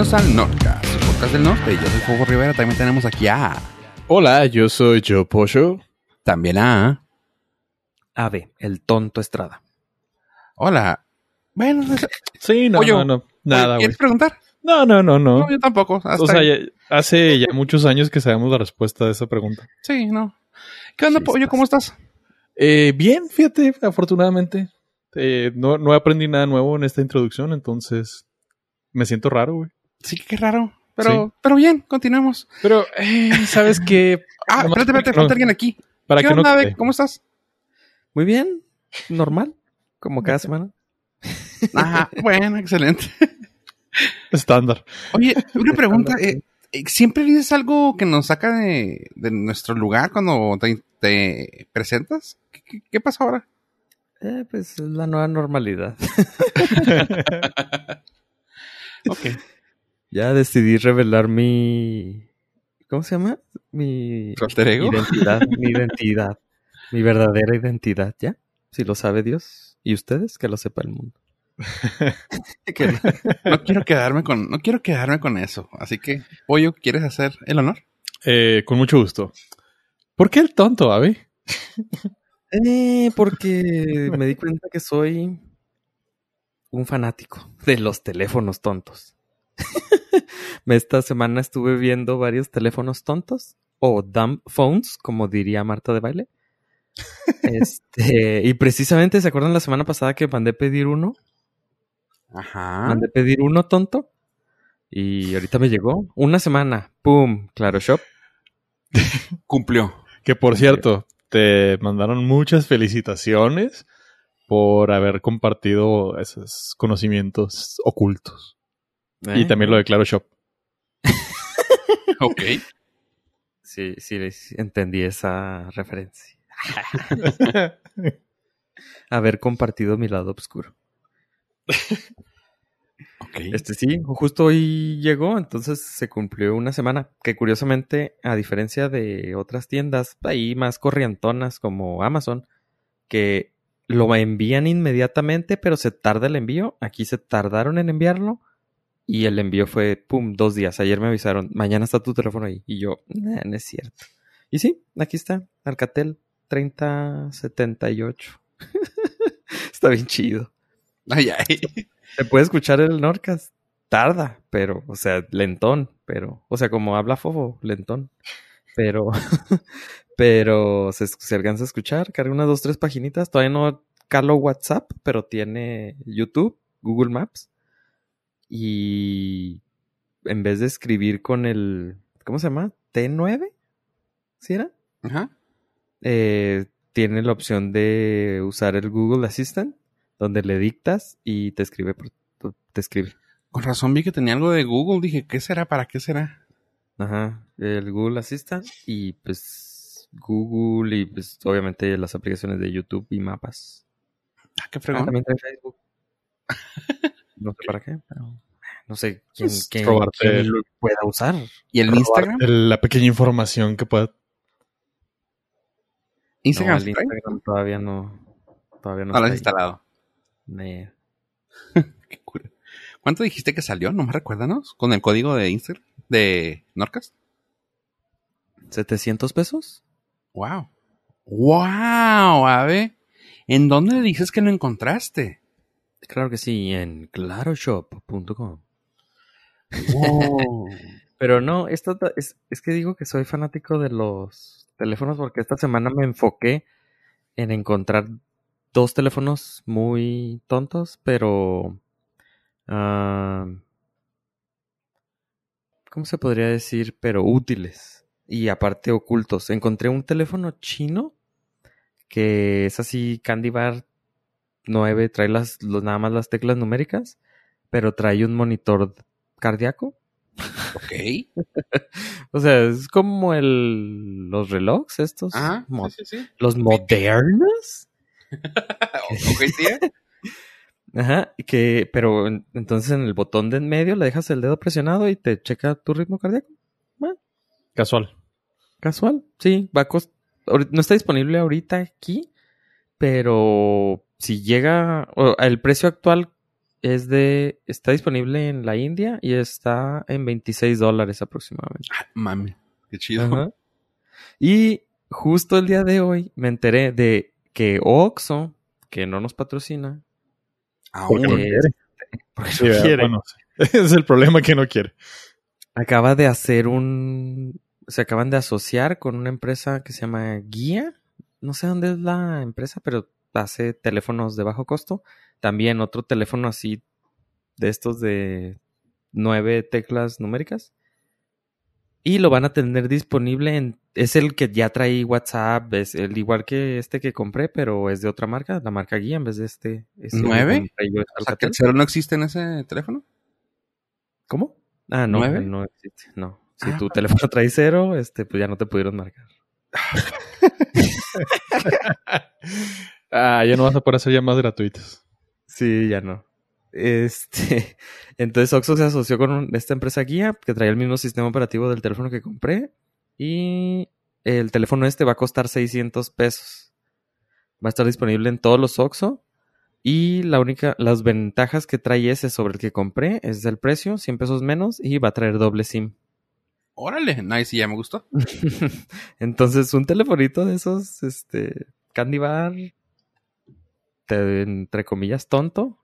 bienvenidos al Nordcast, el podcast del norte. Yo soy Fuego Rivera, también tenemos aquí a... Hola, yo soy Joe Pocho. También a... Ave, el tonto Estrada. Hola. Bueno, Sí, no, Oye, no, no, nada. ¿quieres preguntar? No, no, no, no. No, yo tampoco. hasta O sea, ya- hace ya muchos años que sabemos la respuesta de esa pregunta. Sí, no. ¿Qué onda, Sí, Pollo? estás- ¿Cómo estás? Eh, bien, fíjate, afortunadamente. Eh, no, no aprendí nada nuevo en esta introducción, entonces me siento raro, güey. Sí, qué raro. Pero, pero bien, continuemos. Pero, eh, ¿sabes qué? Ah, espérate, para espérate, no- falta alguien aquí. Para ¿Qué que no onda, quede. ¿Cómo estás? Muy bien, normal, como cada semana. Ajá, bueno, excelente. Estándar. Oye, una pregunta. eh, eh, ¿Siempre dices algo que nos saca de, de nuestro lugar cuando te, te presentas? ¿Qué, qué, qué pasa ahora? Eh, pues es la nueva normalidad. Ok. Ya decidí revelar mi... ¿Cómo se llama? Mi ¿Tu alter ego? identidad, mi identidad, mi verdadera identidad, ¿ya? Si lo sabe Dios y ustedes, que lo sepa el mundo. Que no- No quiero quedarme con, no quiero quedarme con eso. Así que, Pollo, ¿quieres hacer el honor? Eh, con mucho gusto. ¿Por qué el tonto, Avi? Eh, porque me di cuenta que soy un fanático de los teléfonos tontos. Esta semana estuve viendo varios teléfonos tontos o dumb phones, como diría Marta de baile. Este, y precisamente, ¿se acuerdan la semana pasada que mandé pedir uno? Ajá. Mandé pedir uno tonto. Y ahorita me llegó. Una semana. ¡Pum! Claro Shop. Cumplió. Que por cierto, te mandaron muchas felicitaciones por haber compartido esos conocimientos ocultos. Y ¿Eh? también lo de Claro Shop. Ok. Sí, sí, entendí esa referencia. Haber compartido mi lado oscuro. Ok. Este sí, justo hoy llegó, entonces se cumplió una semana. Que curiosamente, a diferencia de otras tiendas ahí más corrientonas como Amazon, que lo envían inmediatamente, pero se tarda el envío. Aquí se tardaron en enviarlo. Y el envío fue, pum, dos días. Ayer me avisaron, mañana está tu teléfono ahí. Y yo, "Nah, no es cierto. Y sí, aquí está, Alcatel 3078. está bien chido. Ay, ay. Se puede escuchar el Norcas. Tarda, pero, o sea, lentón, pero, o sea, como habla Fofo, lentón. Pero, pero se, se alcanza a escuchar. Carga unas dos, tres paginitas. Todavía no calo WhatsApp, pero tiene YouTube, Google Maps. Y en vez de escribir con el, ¿cómo se llama? T9, ¿sí era? Ajá. eh, tiene la opción de usar el Google Assistant, donde le dictas y te escribe. te escribe. Con razón vi que tenía algo de Google. Dije, ¿qué será? ¿Para qué será? Ajá, el Google Assistant y pues Google y pues obviamente las aplicaciones de YouTube y mapas. Ah, qué Ah, fregón. también trae Facebook. No sé para qué, pero no sé quién, Pues, quién- quién el- lo pueda usar. ¿Y el Instagram? El- La pequeña información que pueda. Instagram. No, el. Instagram todavía no. Todavía no, No lo has instalado. Qué cura. ¿Cuánto dijiste que salió? ¿No me recuérdanos? ¿Con el código de Instagram? ¿De Norcas? ¿700 pesos? Wow. Wow, Ave. ¿En dónde dices que lo encontraste? Claro que sí, en claroshop.com. Wow. Pero no, esto es, es que digo que soy fanático de los teléfonos porque esta semana me enfoqué en encontrar dos teléfonos muy tontos, pero... ah, ¿Cómo se podría decir? Pero útiles y aparte ocultos. Encontré un teléfono chino que es así Candy Bar 9, trae las, los- nada más las teclas numéricas, pero trae un monitor cardíaco. ok. O sea, es como el los relojes estos. Ajá. mo- Sí, sí, sí. Los modernos. ok, sí. ¿eh? Ajá. y Que, pero en- entonces en el botón de en medio le dejas el dedo presionado y te checa tu ritmo cardíaco. Casual. Casual. Sí, va a cost- No está disponible ahorita aquí, pero si llega. o el precio actual es de. Está disponible en la India y está en 26 dólares aproximadamente. Ah, mami, qué chido. Ajá. Y justo el día de hoy me enteré de que Oxxo, que no nos patrocina, Aún. Porque no quiere. porque Sí, no quiere, Bueno, es el problema que no quiere. acaba de hacer un... Se acaban de asociar con una empresa que se llama Guía. No sé dónde es la empresa, pero hace teléfonos de bajo costo. También otro teléfono así de estos de nueve teclas numéricas. Y lo van a tener disponible en... Es el que ya trae WhatsApp, es el igual que este que compré, pero es de otra marca, la marca Guía en vez de este. ¿Nueve? yo, O sea, que el cero no existe en ese teléfono. ¿Cómo? Ah, no, ¿Nueve? no existe, no. Si Ah, tu teléfono trae cero, este, pues ya no te pudieron marcar. Ah, ya no vas a poder hacer llamadas gratuitas. Sí, ya no. Este, entonces Oxxo se asoció con esta empresa guía que traía el mismo sistema operativo del teléfono que compré y el teléfono este va a costar 600 pesos. Va a estar disponible en todos los Oxxo y la única, las ventajas que trae ese sobre el que compré es el precio, 100 pesos menos y va a traer doble SIM. Órale, nice, ya me gustó. Entonces, un telefonito de esos, este, Candy Bar, te- entre comillas, tonto.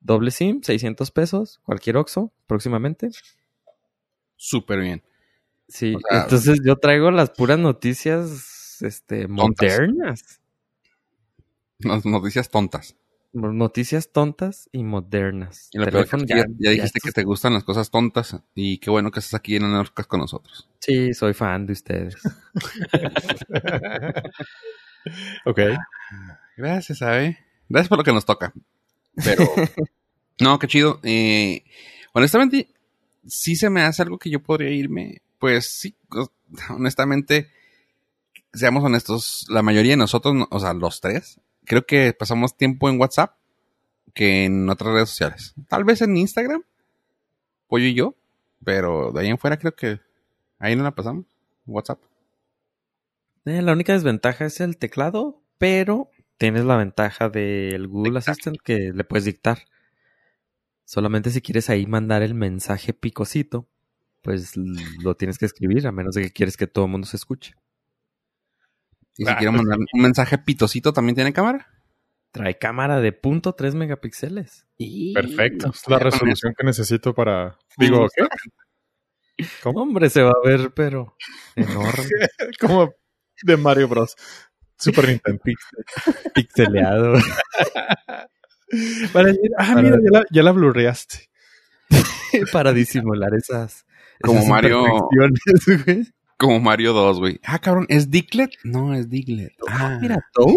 Doble SIM, 600 pesos, cualquier Oxxo, próximamente. Súper bien. Sí, O sea- entonces yo traigo las puras noticias, este, modernas. Nos- Noticias tontas. Noticias tontas y modernas. Y lo peor que ya, ya dijiste que te gustan las cosas tontas. Y qué bueno que estás aquí en Anorcas con nosotros. Sí, soy fan de ustedes. ok. Gracias, ¿sabe? Gracias por lo que nos toca. Pero, no, qué chido. Eh, honestamente, sí se me hace algo que yo podría irme. Pues sí, honestamente, seamos honestos, la mayoría de nosotros, no- o sea, los tres, creo que pasamos tiempo en WhatsApp que en otras redes sociales. Tal vez en Instagram, Pollo y yo, pero de ahí en fuera creo que ahí no la pasamos. WhatsApp. Eh, la única desventaja es el teclado, pero tienes la ventaja del Google Dictar. Assistant que le puedes dictar. Solamente si quieres ahí mandar el mensaje picosito, pues lo tienes que escribir, a menos de que quieres que todo el mundo se escuche. Y si Ah, quiero mandar un mensaje pitosito, ¿también tiene cámara? Trae cámara de punto .3 megapíxeles. Perfecto. Es Ya la resolución que necesito para. Digo, ¿qué? ¿Cómo? Hombre, se va a ver, pero enorme, Como de Mario Bros. Super Nintendo. pixeleado. Para decir, ah, mira, ya la, ya la blurreaste. para disimular esas, Como esas Mario- güey. Como Mario 2, güey. Ah, cabrón, ¿es Dicklet? No, es Diglett. Ah, Mira, Toad.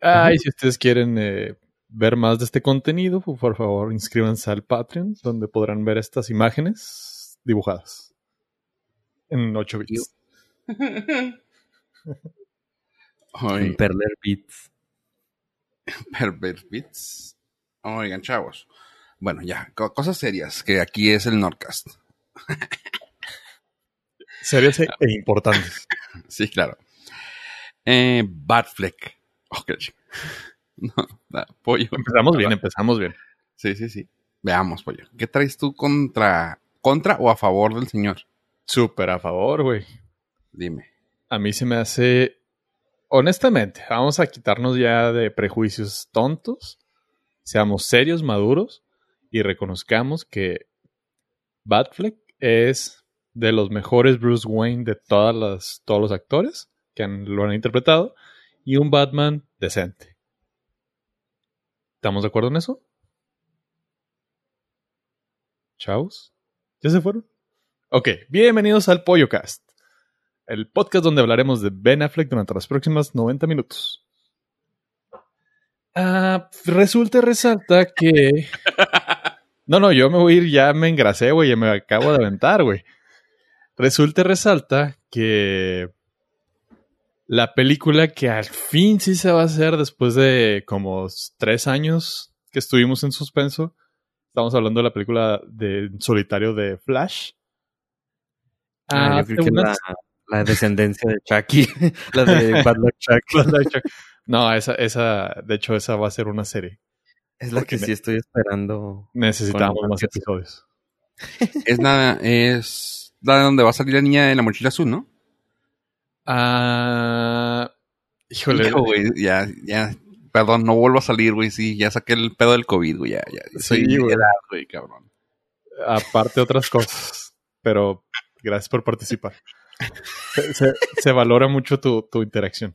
Ay, si ustedes quieren eh, ver más de este contenido, pues, por favor, inscríbanse al Patreon, donde podrán ver estas imágenes dibujadas en 8 bits. Ay, Perler Beats. Pervert Bits. Oigan, chavos. Bueno, ya, co- cosas serias, que aquí es el Nordcast. Serias e e importantes. Sí, claro. Eh, Batfleck. Ok. No, da, pollo. Empezamos bien, empezamos bien. Sí, sí, sí. Veamos, pollo. ¿Qué traes tú contra, contra o a favor del señor? Súper a favor, güey. Dime. A mí se me hace. Honestamente, vamos a quitarnos ya de prejuicios tontos. Seamos serios, maduros y reconozcamos que Batfleck es de los mejores Bruce Wayne de todas las, todos los actores que lo han interpretado y un Batman decente. ¿Estamos de acuerdo en eso? Chavos, ¿ya se fueron? Ok, bienvenidos al Pollo Cast el podcast donde hablaremos de Ben Affleck durante las próximas 90 minutos. Ah, resulta y resalta que. No, no, yo me voy a ir, ya me engrasé, güey, ya me acabo de aventar, güey. Resulta y resalta que la película que al fin sí se va a hacer después de como tres años que estuvimos en suspenso. Estamos hablando de la película de solitario de Flash. Ah, yo hace creo que unas- la, la descendencia de Chucky. la de Bad Luck. No, esa, esa, de hecho, esa va a ser una serie. Es la Porque que sí estoy esperando. Necesitamos más episodios. Es nada, es la donde va a salir la niña de la mochila azul, ¿no? Ah, híjole. Hijo, güey, ya, ya, perdón, no vuelvo a salir, güey, sí, ya saqué el pedo del COVID, güey, ya, ya, soy Sí, güey. edad, güey, cabrón. aparte otras cosas. Pero gracias por participar. Se, se- se valora mucho tu, tu interacción.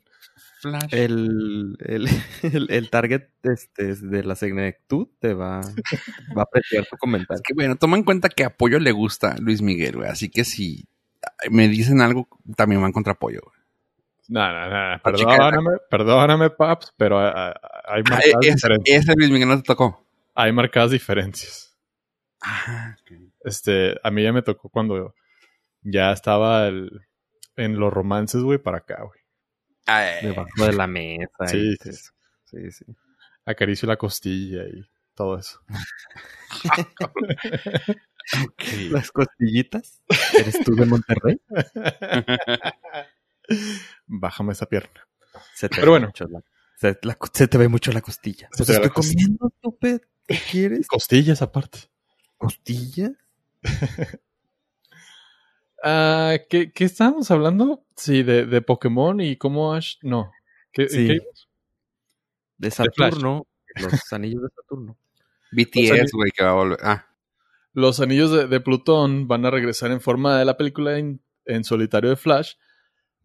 Flash. El, el, el, el target este, de la senectud te va, va a apreciar tu Es comentario. que, bueno, toma en cuenta que apoyo le gusta a Luis Miguel, güey, así que si me dicen algo, también van contra apoyo, güey. No, no, no. Perdóname, perdóname, Paps, pero ah, ah, hay Ah, marcadas ese, diferencias. ese Luis Miguel no te tocó. Hay marcadas diferencias. Ah, Este, a mí ya me tocó cuando ya estaba el- en los romances, güey, para acá, güey. Ay, Debajo de la mesa. Sí, y sí, sí, sí. Acaricio la costilla y todo eso. ok. Las costillitas. ¿Eres tú de Monterrey? Bájame esa pierna. Se te Pero ve bueno. mucho la- se, la- se te ve mucho la costilla. Se Pues te ve la estoy comiendo, estúpido. ¿Qué quieres? Costillas aparte. ¿Costilla? Ah, ¿qué, ¿Qué estábamos hablando? Sí, de, de Pokémon y cómo Ash. No. ¿Qué, Sí. qué- De. Saturno. Los anillos de Saturno. BTS, güey, que va a volver. Ah, Los anillos de, de Plutón van a regresar en forma de la película en, en solitario de Flash,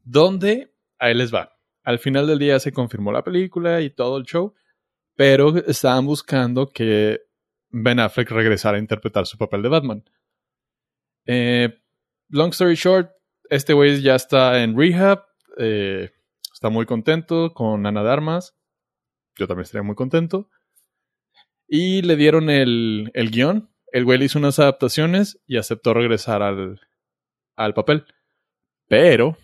donde ahí les va. Al final del día se confirmó la película y todo el show, pero estaban buscando que Ben Affleck regresara a interpretar su papel de Batman. Eh, long story short, este güey ya está en rehab, eh, está muy contento con Ana de Armas. Yo también estaría muy contento. Y le dieron el, el guion. El güey le hizo unas adaptaciones y aceptó regresar al, al papel. Pero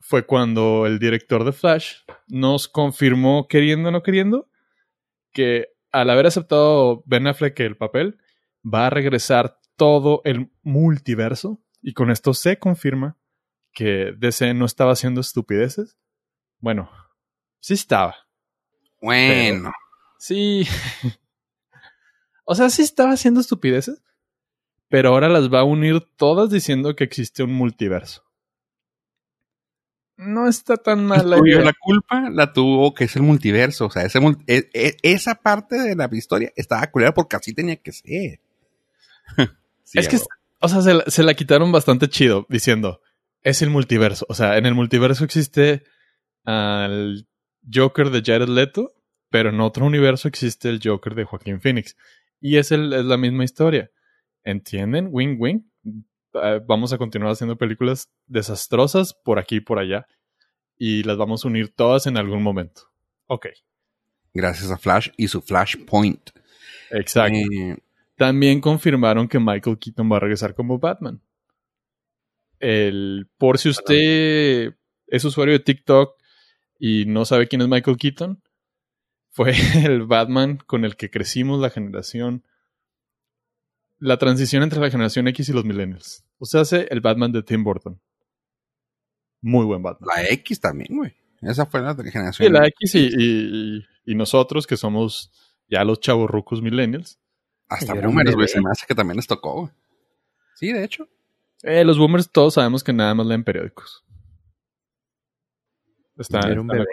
fue cuando el director de Flash nos confirmó, queriendo o no queriendo, que al haber aceptado Ben Affleck el papel, va a regresar todo el multiverso. Y con esto se confirma que DC no estaba haciendo estupideces. Bueno, sí estaba. bueno. Sí. o sea, sí estaba haciendo estupideces, pero ahora las va a unir todas diciendo que existe un multiverso. No está tan mal la Tuyo, idea. la culpa la tuvo que es el multiverso. O sea, ese e- e- esa parte de la historia estaba culera porque así tenía que ser. Sí, es que, o sea, se la, se la quitaron bastante chido diciendo, es el multiverso. O sea, en el multiverso existe al Joker de Jared Leto, pero en otro universo existe el Joker de Joaquín Phoenix. Y es, el, es la misma historia. ¿Entienden? Wing wing. Eh, vamos a continuar haciendo películas desastrosas por aquí y por allá. Y las vamos a unir todas en algún momento. Ok, Gracias a Flash y su Flashpoint. exacto. Eh, También confirmaron que Michael Keaton va a regresar como Batman. El, por si usted es usuario de TikTok y no sabe quién es Michael Keaton, fue el Batman con el que crecimos la generación. La transición entre la generación X y los millennials. O sea, hace el Batman de Tim Burton. Muy buen Batman. la X también, güey. Esa fue la generación. Sí, la X y, y- y nosotros, que somos ya los chavorrucos millennials. Hasta boomers, güey. Se me hace que también les tocó, güey. Sí, de hecho. Eh, los boomers todos sabemos que nada más leen periódicos. Está, Yo era un bebé.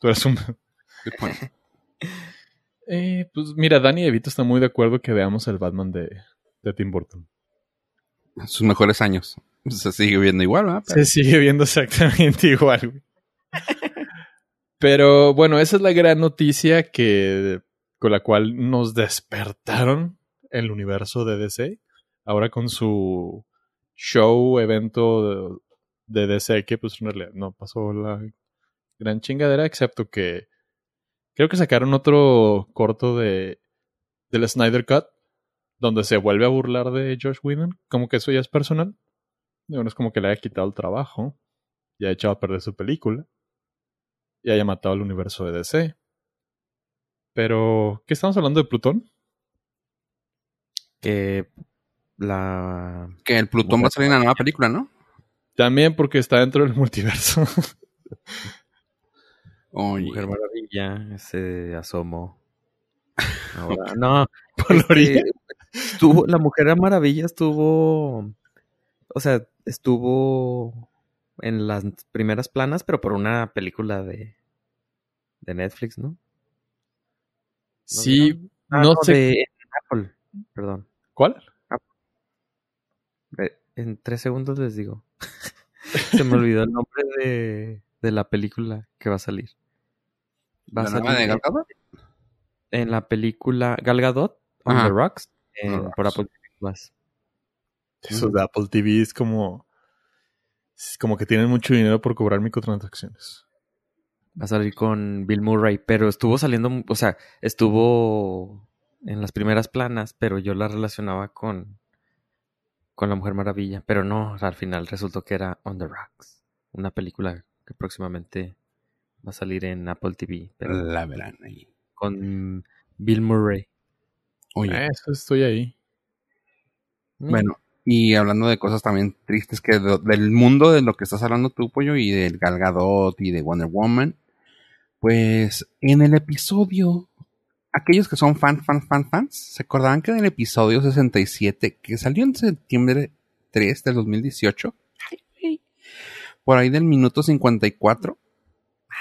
Tú eres un... Eh, pues mira, Danny DeVito está muy de acuerdo que veamos el Batman de, de Tim Burton. Sus mejores años. Se sigue viendo igual, ¿verdad? Pero- Se sigue viendo exactamente igual. güey. Pero bueno, esa es la gran noticia que con la cual nos despertaron el universo de DC. Ahora con su show, evento de, DC, que pues no pasó la gran chingadera, excepto que creo que sacaron otro corto de del Snyder Cut, donde se vuelve a burlar de Josh Whedon, como que eso ya es personal. No es como que le haya quitado el trabajo y haya echado a perder su película y haya matado al universo de DC. Pero, ¿qué estamos hablando de Plutón? Que la. Que el Plutón va a salir en la nueva película, ¿no? También porque está dentro del multiverso. Oye, Mujer Maravilla se asomó. Ahora, no, este, estuvo, la Mujer Maravilla estuvo, o sea, estuvo en las primeras planas, pero por una película de, de Netflix, ¿no? Sí, Ah, no sé. de Apple, perdón. ¿Cuál? Eh, En tres segundos les digo. Se me olvidó el nombre de, de la película que va a salir. Va a ¿la nueva salir de Gal en, Gadot? en la película Gal Gadot, On Ajá. the Rocks, en- por. Apple TV Plus. Eso de Apple TV es como. Es como que tienen mucho dinero por cobrar microtransacciones. Va a salir con Bill Murray, pero estuvo saliendo, o sea, estuvo en las primeras planas, pero yo la relacionaba con, con La Mujer Maravilla. Pero no, al final resultó que era On the Rocks, una película que próximamente va a salir en Apple TV, pero La verán ahí. con Bill Murray. Oye, Eh, Eso estoy ahí. bueno, y hablando de cosas también tristes que de- del mundo de lo que estás hablando tú, Pollo, y del Gal Gadot y de Wonder Woman, pues en el episodio, aquellos que son fan, fan, fan, fans, se acordarán que en el episodio 67, que salió en septiembre 3 del 2018, ay, güey, por ahí del minuto 54,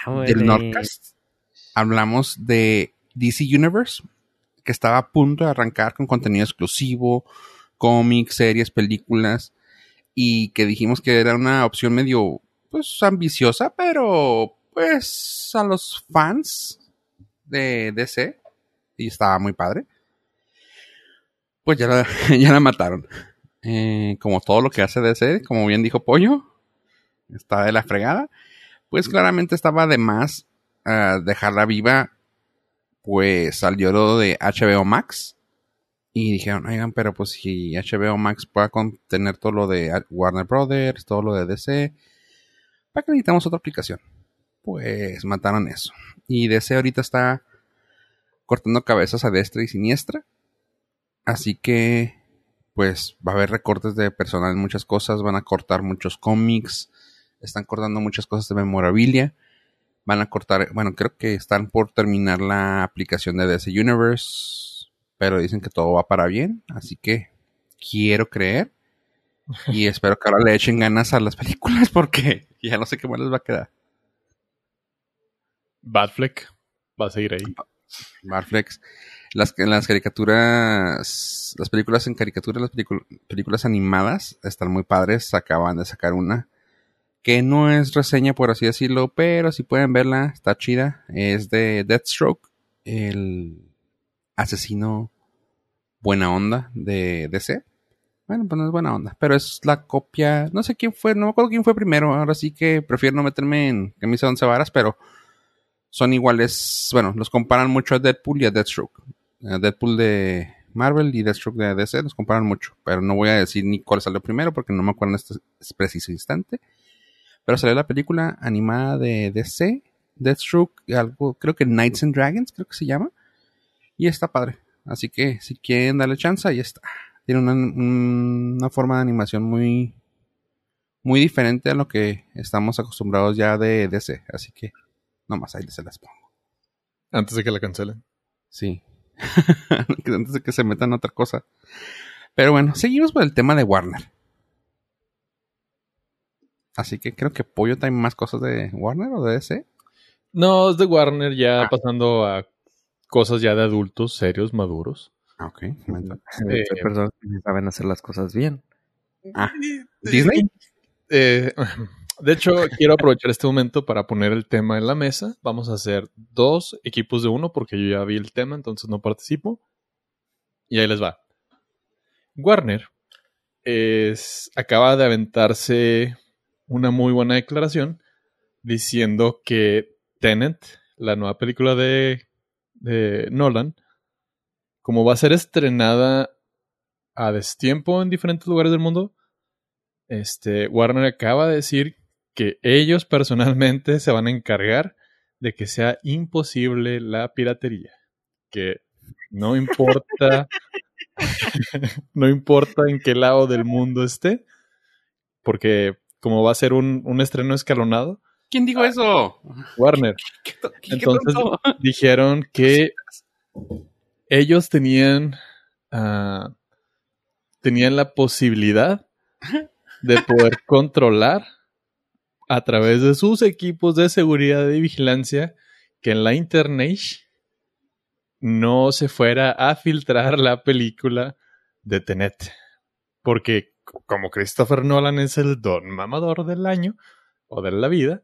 Ah, del. Nordcast, hablamos de DC Universe, que estaba a punto de arrancar con contenido exclusivo, cómics, series, películas, y que dijimos que era una opción medio, pues, ambiciosa, pero, pues, a los fans de DC, y estaba muy padre, pues ya la, ya la mataron. Eh, como todo lo que hace DC, como bien dijo Pollo, está de la fregada pues claramente estaba de más ah, dejarla viva, pues salió lo de HBO Max. Y dijeron, oigan, pero pues si HBO Max puede contener todo lo de Warner Brothers, todo lo de DC, ¿para qué necesitamos otra aplicación? Pues mataron eso. Y DC ahorita está cortando cabezas a destra y siniestra. Así que, pues va a haber recortes de personal en muchas cosas, van a cortar muchos cómics, están cortando muchas cosas de memorabilia. Van a cortar, bueno, creo que están por terminar la aplicación de DC Universe, pero dicen que todo va para bien, así que quiero creer y espero que ahora le echen ganas a las películas porque ya no sé qué más les va a quedar. Batfleck va a seguir ahí. Barflex. Las, las caricaturas, las películas en caricatura, las película- películas animadas están muy padres. Acaban de sacar una que no es reseña, por así decirlo, pero si pueden verla, está chida. Es de Deathstroke, el asesino buena onda de DC. Bueno, pues no es buena onda, pero es la copia. No sé quién fue, no me acuerdo quién fue primero. Ahora sí que prefiero no meterme en camisa de once varas, pero son iguales. Bueno, los comparan mucho a Deadpool y a Deathstroke. A Deadpool de Marvel y Deathstroke de DC los comparan mucho, pero no voy a decir ni cuál salió primero porque no me acuerdo en este preciso instante. Pero salió la película animada de DC, Deathstroke, algo, creo que Knights and Dragons, creo que se llama. Y está padre. Así que si quieren darle chance, ahí está. Tiene una, una forma de animación muy, muy diferente a lo que estamos acostumbrados ya de DC. Así que nomás ahí se las pongo. Antes de que la cancelen. Sí. Antes de que se metan a otra cosa. Pero bueno, seguimos por el tema de Warner. Así que creo que Pollo trae más cosas de Warner o de DC. No, es de Warner ya Ah. pasando a cosas ya de adultos, serios, maduros. Ah, ok. comenta. Hay Eh, personas que saben hacer las cosas bien. Ah, ¿Disney? Eh, de hecho, quiero aprovechar este momento para poner el tema en la mesa. Vamos a hacer dos equipos de uno porque yo ya vi el tema, entonces no participo. Y ahí les va. Warner es, acaba de aventarse una muy buena declaración diciendo que Tenet, la nueva película de, de Nolan, como va a ser estrenada a destiempo en diferentes lugares del mundo, este, Warner acaba de decir que ellos personalmente se van a encargar de que sea imposible la piratería. Que no importa, no importa en qué lado del mundo esté, porque como va a ser un, un estreno escalonado, ¿Quién dijo eso? Warner. ¿Qué, qué- qué Entonces dijeron que ellos tenían, ah, tenían la posibilidad de poder controlar a través de sus equipos de seguridad y vigilancia que en la internet no se fuera a filtrar la película de Tenet. Porque como Christopher Nolan es el don mamador del año o de la vida,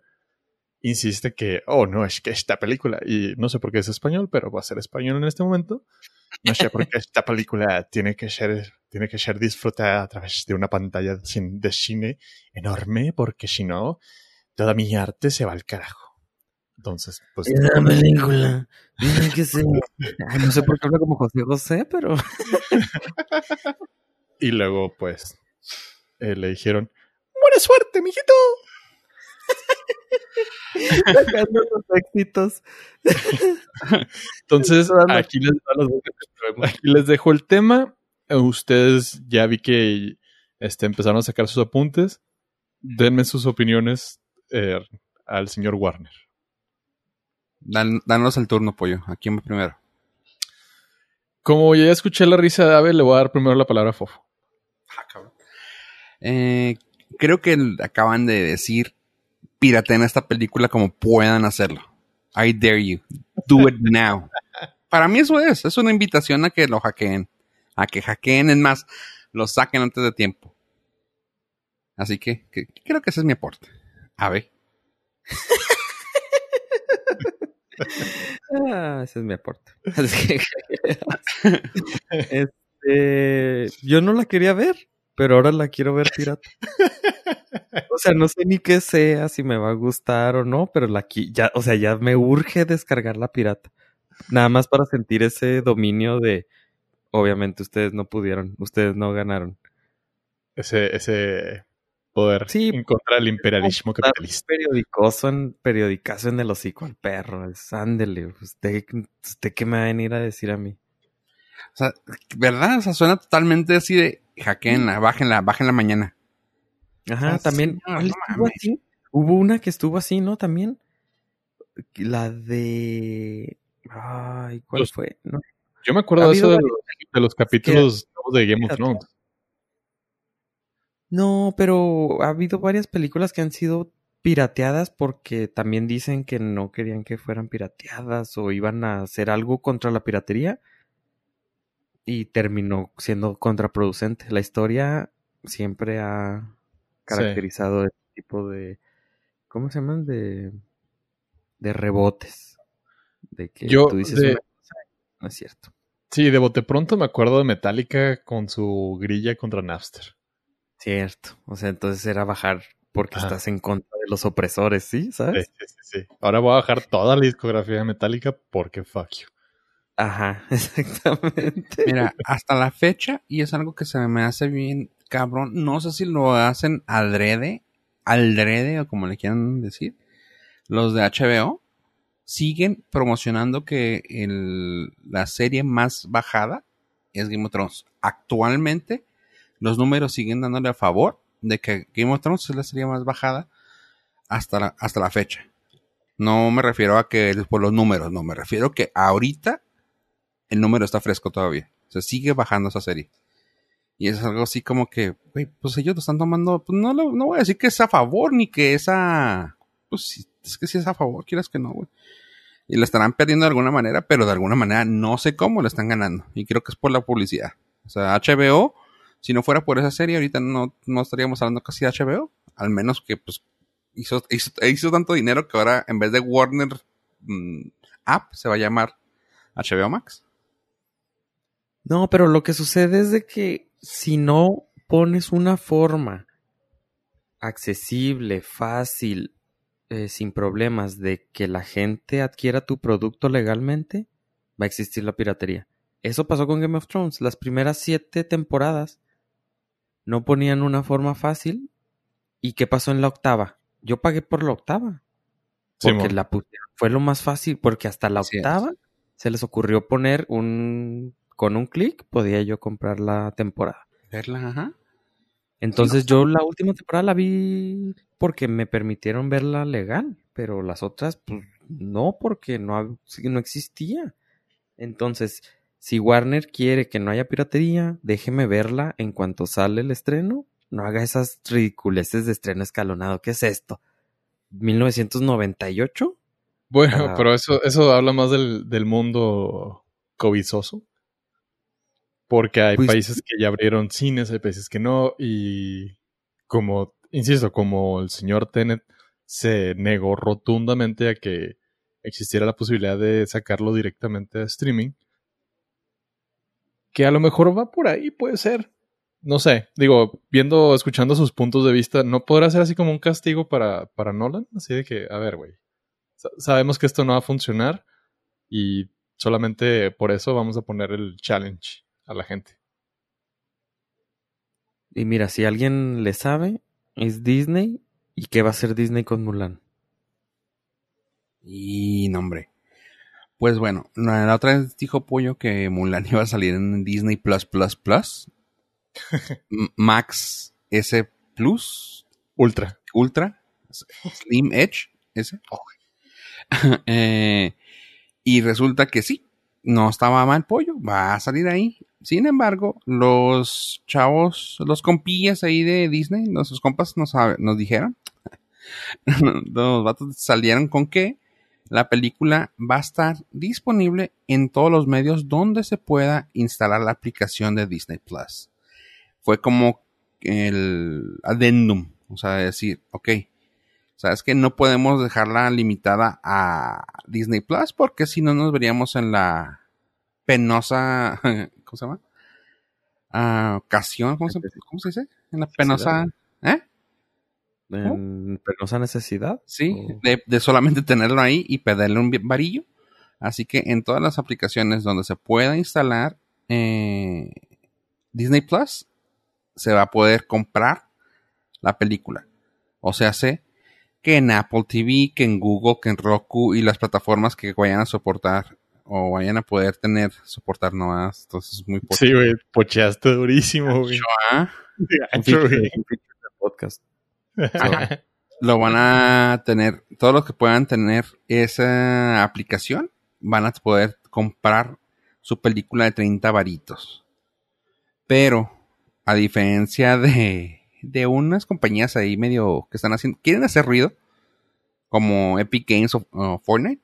insiste que, oh, no, es que esta película, y no sé por qué es español, pero va a ser español en este momento. No sé por qué esta película tiene que ser, tiene que ser disfrutada a través de una pantalla de cin- de cine enorme, porque si no, toda mi arte se va al carajo. Entonces, pues, Esa película. Tiene que ser. Ay, no sé por qué habla como José José, pero. y luego, pues, eh, le dijeron, buena suerte, mijito. Sacando los éxitos. Entonces, aquí les, aquí les dejo el tema. Eh, Ustedes ya vi que este, empezaron a sacar sus apuntes. Denme sus opiniones eh, al señor Warner. Dan- danos el turno, pollo. ¿A quién va primero? Como ya escuché la risa de Ave, le voy a dar primero la palabra a Fofo. Eh, creo que acaban de decir pirateen esta película como puedan hacerlo. I dare you. Do it now. Para mí eso es. Es una invitación a que lo hackeen. A que hackeen, es más, lo saquen antes de tiempo. Así que, que- creo que ese es mi aporte. A ver. Ah, ese es mi aporte. Así que- este, yo no la quería ver, pero ahora la quiero ver pirata. O sea, no sé ni qué sea, si me va a gustar o no, pero la ya, o sea, ya me urge descargar la pirata. Nada más para sentir ese dominio de, obviamente ustedes no pudieron, ustedes no ganaron. Ese, ese poder Sí. en contra del imperialismo capitalista. Periodicoso en, periodicazo en el hocico al perro, es ándele, usted, usted qué me va a venir a decir a mí. O sea, ¿verdad? O sea, suena totalmente así de hackeenla, bájenla, bájenla mañana. Ajá, Ah, también. Hubo una que estuvo así, ¿no? También. La de. Ay, ¿cuál Los- fue? No, Yo me acuerdo de eso de los, de los capítulos nuevos de Game of Thrones. No, pero ha habido varias películas que han sido pirateadas porque también dicen que no querían que fueran pirateadas o iban a hacer algo contra la piratería y terminó siendo contraproducente. La historia siempre ha caracterizado este tipo de ¿cómo se llaman? de de rebotes. De que Yo, tú dices de- una cosa no es cierto. Sí, de bote pronto me acuerdo de Metallica con su grilla contra Napster. Cierto. O sea, entonces era bajar porque Ajá. estás en contra de los opresores, ¿sí? Sí, ¿Sabes? sí, sí, sí. Ahora voy a bajar toda la discografía de Metallica porque fuck you. Ajá, exactamente. Mira, hasta la fecha, y es algo que se me hace bien cabrón, no sé si lo hacen adrede, aldrede o como le quieran decir, los de HBO siguen promocionando que la serie más bajada es Game of Thrones. Actualmente, los números siguen dándole a favor de que Game of Thrones es la serie más bajada hasta la, hasta la fecha. No me refiero a que por los números, no, me refiero que ahorita el número está fresco todavía. Se sigue bajando esa serie. Y es algo así como que, güey, pues ellos lo están tomando, pues no, no voy a decir que es a favor ni que es a... Pues es que sí es a favor, quieras que no, güey. Y lo estarán perdiendo de alguna manera, pero de alguna manera no sé cómo lo están ganando. Y creo que es por la publicidad. O sea, HBO, si no fuera por esa serie, ahorita no, no estaríamos hablando casi de HBO. Al menos que, pues, hizo, hizo, hizo tanto dinero que ahora, en vez de Warner mm, App, se va a llamar HBO Max. No, pero lo que sucede es de que si no pones una forma accesible, fácil, eh, sin problemas de que la gente adquiera tu producto legalmente, va a existir la piratería. Eso pasó con Game of Thrones. Las primeras siete temporadas no ponían una forma fácil. ¿Y qué pasó en la octava? Yo pagué por la octava. Porque Simón. la. Fue lo más fácil, porque hasta la octava se les ocurrió poner un. Con un clic podía yo comprar la temporada. Verla, ajá. Entonces yo la última temporada la vi porque me permitieron verla legal, pero las otras, pues no, porque no, no existía. Entonces, si Warner quiere que no haya piratería, déjeme verla en cuanto sale el estreno. No haga esas ridiculeces de estreno escalonado. ¿Qué es esto? ¿1998? Bueno, Ah. pero eso, eso habla más del, del mundo covizoso. Porque hay Pues- países que ya abrieron cines, hay países que no. Y como, insisto, como el señor Tenet se negó rotundamente a que existiera la posibilidad de sacarlo directamente a streaming, que a lo mejor va por ahí, puede ser. No sé, digo, viendo, escuchando sus puntos de vista, ¿no podrá ser así como un castigo para, para Nolan? Así de que, a ver, güey, sa- sabemos que esto no va a funcionar y solamente por eso vamos a poner el challenge a la gente. Y mira, si alguien le sabe, es Disney. ¿Y qué va a hacer Disney con Mulan? Y nombre. Pues bueno, la, otra vez dijo Pollo que Mulan iba a salir en Disney Plus Plus Plus. Max S Plus Ultra. Ultra. Slim Edge. Ese. Eh, y resulta que sí. No estaba mal Pollo. Va a salir ahí. Sin embargo, los chavos, los compillas ahí de Disney, nuestros compas nos, nos dijeron. los vatos salieron con que la película va a estar disponible en todos los medios donde se pueda instalar la aplicación de Disney Plus. Fue como el addendum, o sea, decir, ok, sabes que no podemos dejarla limitada a Disney Plus porque si no nos veríamos en la penosa, ¿cómo se llama? Ah, ocasión, ¿cómo se, cómo se dice? En la penosa, ¿eh? En penosa necesidad. Sí, Oh. de, de solamente tenerlo ahí y pedirle un varillo. Así que en todas las aplicaciones donde se pueda instalar eh, Disney Plus, se va a poder comprar la película. O sea, sé que en Apple TV, que en Google, que en Roku y las plataformas que vayan a soportar o vayan a poder tener, soportar nuevas. Entonces es muy Sí, güey, pocheaste durísimo, güey. Ah, podcast. lo van a tener, todos los que puedan tener esa aplicación van a poder comprar su película de 30 varitos. Pero, a diferencia de, de unas compañías ahí medio que están haciendo, quieren hacer ruido, como Epic Games o, o Fortnite,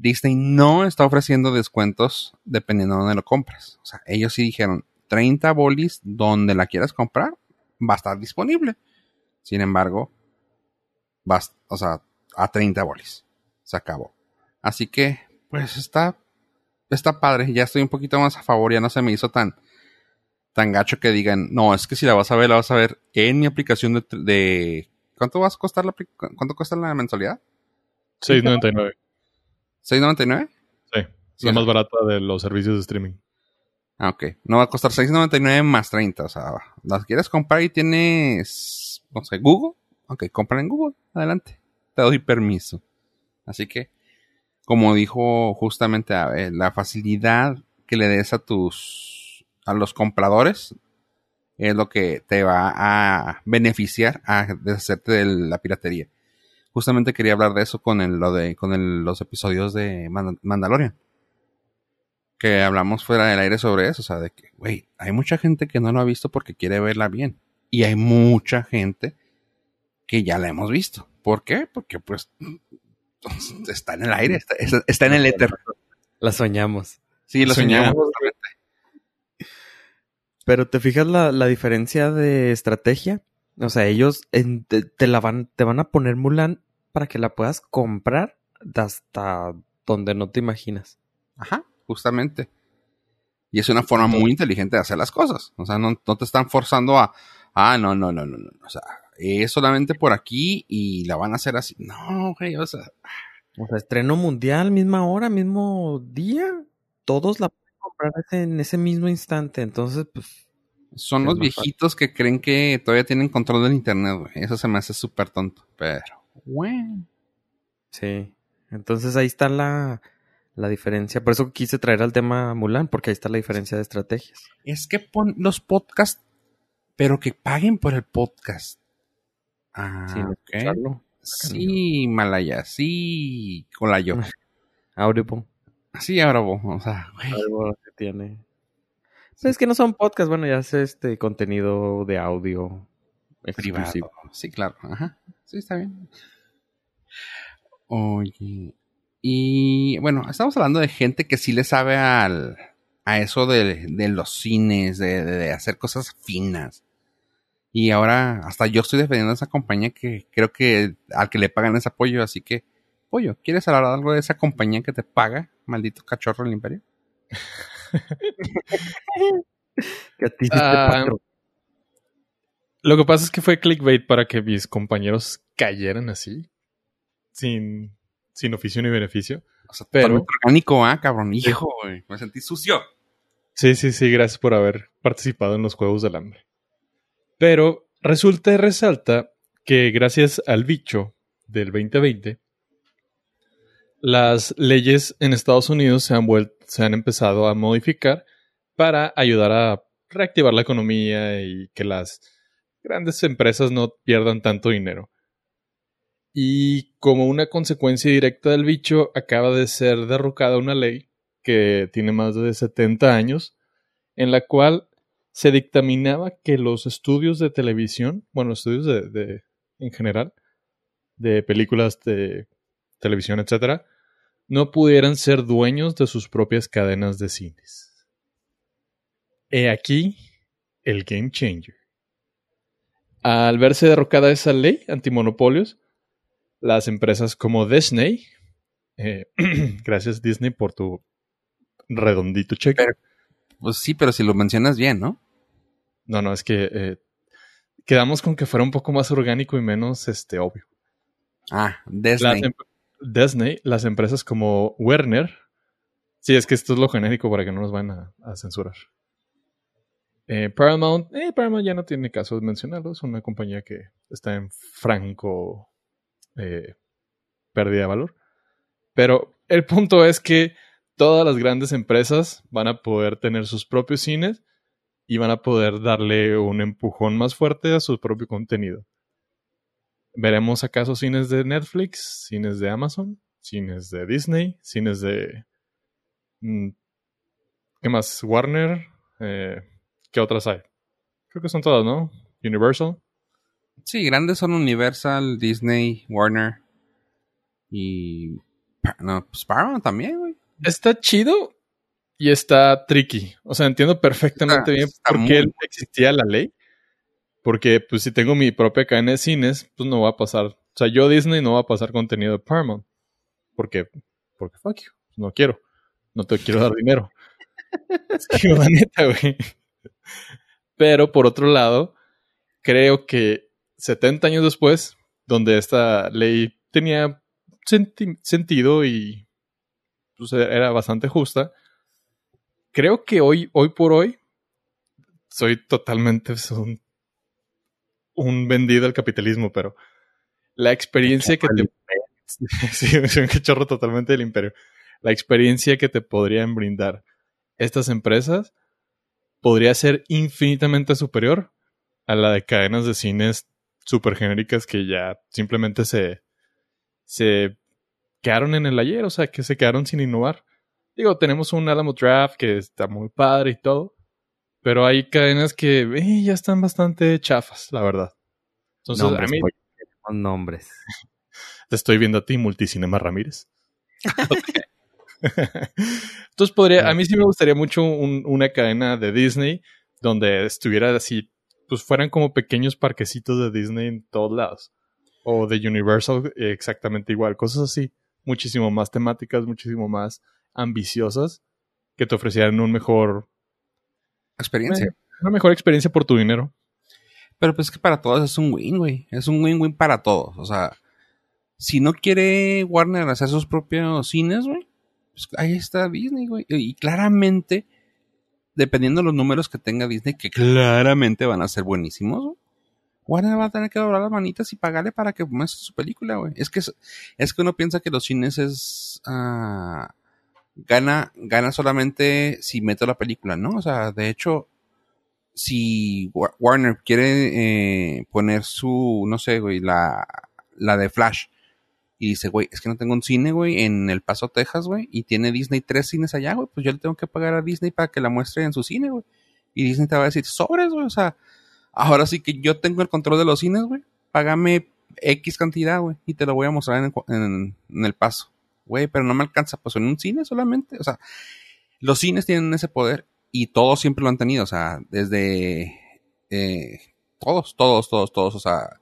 Disney no está ofreciendo descuentos dependiendo de dónde lo compras. O sea, ellos sí dijeron 30 bolis donde la quieras comprar, va a estar disponible. Sin embargo, vas, o sea, a 30 bolis. Se acabó. Así que, pues está, está padre. Ya estoy un poquito más a favor. Ya no se me hizo tan, tan gacho que digan, no, es que si la vas a ver, la vas a ver en mi aplicación de, de ¿cuánto vas a costar la, cuánto cuesta la mensualidad? 6.99. ¿6.99? Sí, es Sí, la más barata de los servicios de streaming. Ah, ok. No va a costar 6.99 más 30. O sea, las quieres comprar y tienes, no sé, Google. Ok, compra en Google. Adelante. Te doy permiso. Así que, como dijo justamente Abel, la facilidad que le des a tus, a los compradores es lo que te va a beneficiar a deshacerte de la piratería. Justamente quería hablar de eso con el, lo de, con el- los episodios de Mand- Mandalorian que hablamos fuera del aire sobre eso, o sea, de que, güey, hay mucha gente que no lo ha visto porque quiere verla bien. Y hay mucha gente que ya la hemos visto. ¿Por qué? Porque pues está en el aire, está, está- está en el éter. La soñamos. Sí, lo Soñamos. Pero te fijas la, la diferencia de estrategia. O sea, ellos en- te, te la van, te van a poner Mulan para que la puedas comprar hasta donde no te imaginas. Ajá, justamente. Y es una forma muy inteligente de hacer las cosas. O sea, no, no te están forzando a, ah, no, no, no, no, no. O sea, es solamente por aquí y la van a hacer así. No, güey, o sea, O sea, estreno mundial, misma hora, mismo día. Todos la pueden comprar en ese mismo instante. Entonces, pues, Son los viejitos que creen que todavía tienen control del internet, güey. Eso se me hace súper tonto. Pero, bueno. sí. Entonces ahí está la, la diferencia. Por eso quise traer al tema Mulan, porque ahí está la diferencia de estrategias. Es que pon los podcasts, pero que paguen por el podcast. Ah, sin ok. escucharlo. Sí, Malaya, sí, Colayo. Audible. Sí, ahora vos, o sea, güey. Que tiene. Es que no son podcasts, bueno, ya es este contenido de audio privado. Sí, claro. Ajá. Sí, está bien. Oye. Y bueno, estamos hablando de gente que sí le sabe al, a eso de, de los cines, de, de- de hacer cosas finas. Y ahora hasta yo estoy defendiendo a esa compañía que creo que al que le pagan es apoyo. Así que, pollo, ¿quieres hablar algo de esa compañía que te paga, maldito cachorro del imperio? Que a ti sí te Ah. Lo que pasa es que fue clickbait para que mis compañeros cayeran así, sin, sin oficio ni beneficio. O sea, Pero- orgánico, ah, cabrón. Hijo, güey, me sentí sucio. Sí, sí, sí, gracias por haber participado en los Juegos del Hambre. Pero resulta y resalta que gracias al bicho del 2020, las leyes en Estados Unidos se han, vuel- se han empezado a modificar para ayudar a reactivar la economía y que las grandes empresas no pierdan tanto dinero. Y como una consecuencia directa del bicho, acaba de ser derrocada una ley que tiene más de 70 años, en la cual se dictaminaba que los estudios de televisión, bueno, estudios de, en general, de películas de televisión, etcétera, no pudieran ser dueños de sus propias cadenas de cines. He aquí el game changer. Al verse derrocada esa ley antimonopolios, las empresas como Disney, eh, gracias Disney por tu redondito cheque. Pero- Pues sí, pero si lo mencionas bien, ¿no? No, no, es que eh, quedamos con que fuera un poco más orgánico y menos este obvio. Ah, Las, Disney. em- Disney, las empresas como Werner, sí, es que esto es lo genérico para que no nos van a, a censurar. Eh, Paramount, eh, Paramount ya no tiene caso de mencionarlo, es una compañía que está en franco eh, pérdida de valor. Pero el punto es que todas las grandes empresas van a poder tener sus propios cines y van a poder darle un empujón más fuerte a su propio contenido. ¿Veremos acaso cines de Netflix, cines de Amazon, cines de Disney, cines de... mm, ¿Qué más? Warner. Eh, ¿Qué otras hay? Creo que son todas, ¿no? Universal. Sí, grandes son Universal, Disney, Warner y... No, pues Paramount también, güey. Está chido y está tricky. O sea, entiendo perfectamente Está- bien está por qué existía la ley. Porque, pues, si tengo mi propia cadena de cines, pues no va a pasar. O sea, yo Disney no va a pasar contenido de Paramount. Porque, porque fuck you. No quiero. No te quiero dar dinero. Es que, la neta, güey. Pero, por otro lado, creo que 70 años después, donde esta ley tenía senti- sentido y pues, era bastante justa, creo que hoy, hoy por hoy, soy totalmente pues, un, un vendido al capitalismo, pero la experiencia que te... Sí, soy un cachorro totalmente del imperio. La experiencia que te podrían brindar estas empresas podría ser infinitamente superior a la de cadenas de cines super genéricas que ya simplemente se, se quedaron en el ayer, o sea, que se quedaron sin innovar. Digo, tenemos un Alamo Draft que está muy padre y todo, pero hay cadenas que eh, ya están bastante chafas, la verdad. Entonces, nombres, a mí queremos nombres. te estoy viendo a ti, Multicinema Ramírez. Entonces podría, a mí sí me gustaría mucho un- una cadena de Disney donde estuviera así, pues fueran como pequeños parquecitos de Disney en todos lados. O de Universal exactamente igual, cosas así, muchísimo más temáticas, muchísimo más ambiciosas, que te ofrecieran un mejor, Experiencia. eh, una mejor experiencia por tu dinero. Pero pues es que para todos es un win, güey. Es un win-win para todos. O sea, si no quiere Warner hacer sus propios cines, güey, pues ahí está Disney, güey. Y claramente, dependiendo de los números que tenga Disney, que claramente van a ser buenísimos, güey, Warner va a tener que doblar las manitas y pagarle para que muestre su película, güey. Es que, es, que uno piensa que los cines es... ah, gana, gana solamente si meto la película, ¿no? O sea, de hecho, si Wa- Warner quiere eh, poner su, no sé, güey, la, la de Flash, y dice, güey, es que no tengo un cine, güey, en El Paso, Texas, güey, y tiene Disney tres cines allá, güey, pues yo le tengo que pagar a Disney para que la muestre en su cine, güey. Y Disney te va a decir, sobres, güey, o sea, ahora sí que yo tengo el control de los cines, güey, págame X cantidad, güey, y te lo voy a mostrar en, el- Paso. Güey, pero no me alcanza, pues en un cine solamente, o sea, los cines tienen ese poder y todos siempre lo han tenido, o sea, desde eh, todos, todos, todos, todos, o sea,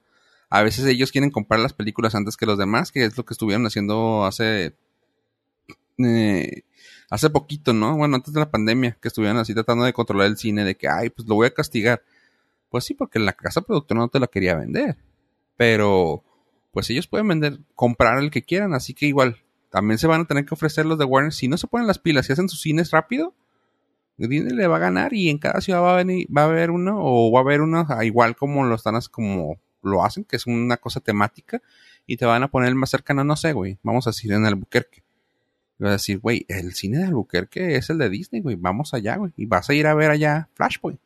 a veces ellos quieren comprar las películas antes que los demás, que es lo que estuvieron haciendo hace eh, hace poquito, ¿no? Bueno, antes de la pandemia, que estuvieron así tratando de controlar el cine, de que, ay, pues lo voy a castigar. Pues sí, porque la casa productora no te la quería vender. Pero, pues ellos pueden vender, comprar el que quieran, así que igual, también se van a tener que ofrecer los de Warner. Si no se ponen las pilas y hacen sus cines rápido, Disney le va a ganar y en cada ciudad va a, venir, va a haber uno o va a haber uno ah, igual como lo están, como lo hacen, que es una cosa temática y te van a poner el más cercano, no sé, güey, vamos a decir en Albuquerque. Y vas a decir, güey, el cine de Albuquerque es el de Disney, güey, vamos allá, güey, y vas a ir a ver allá Flashpoint.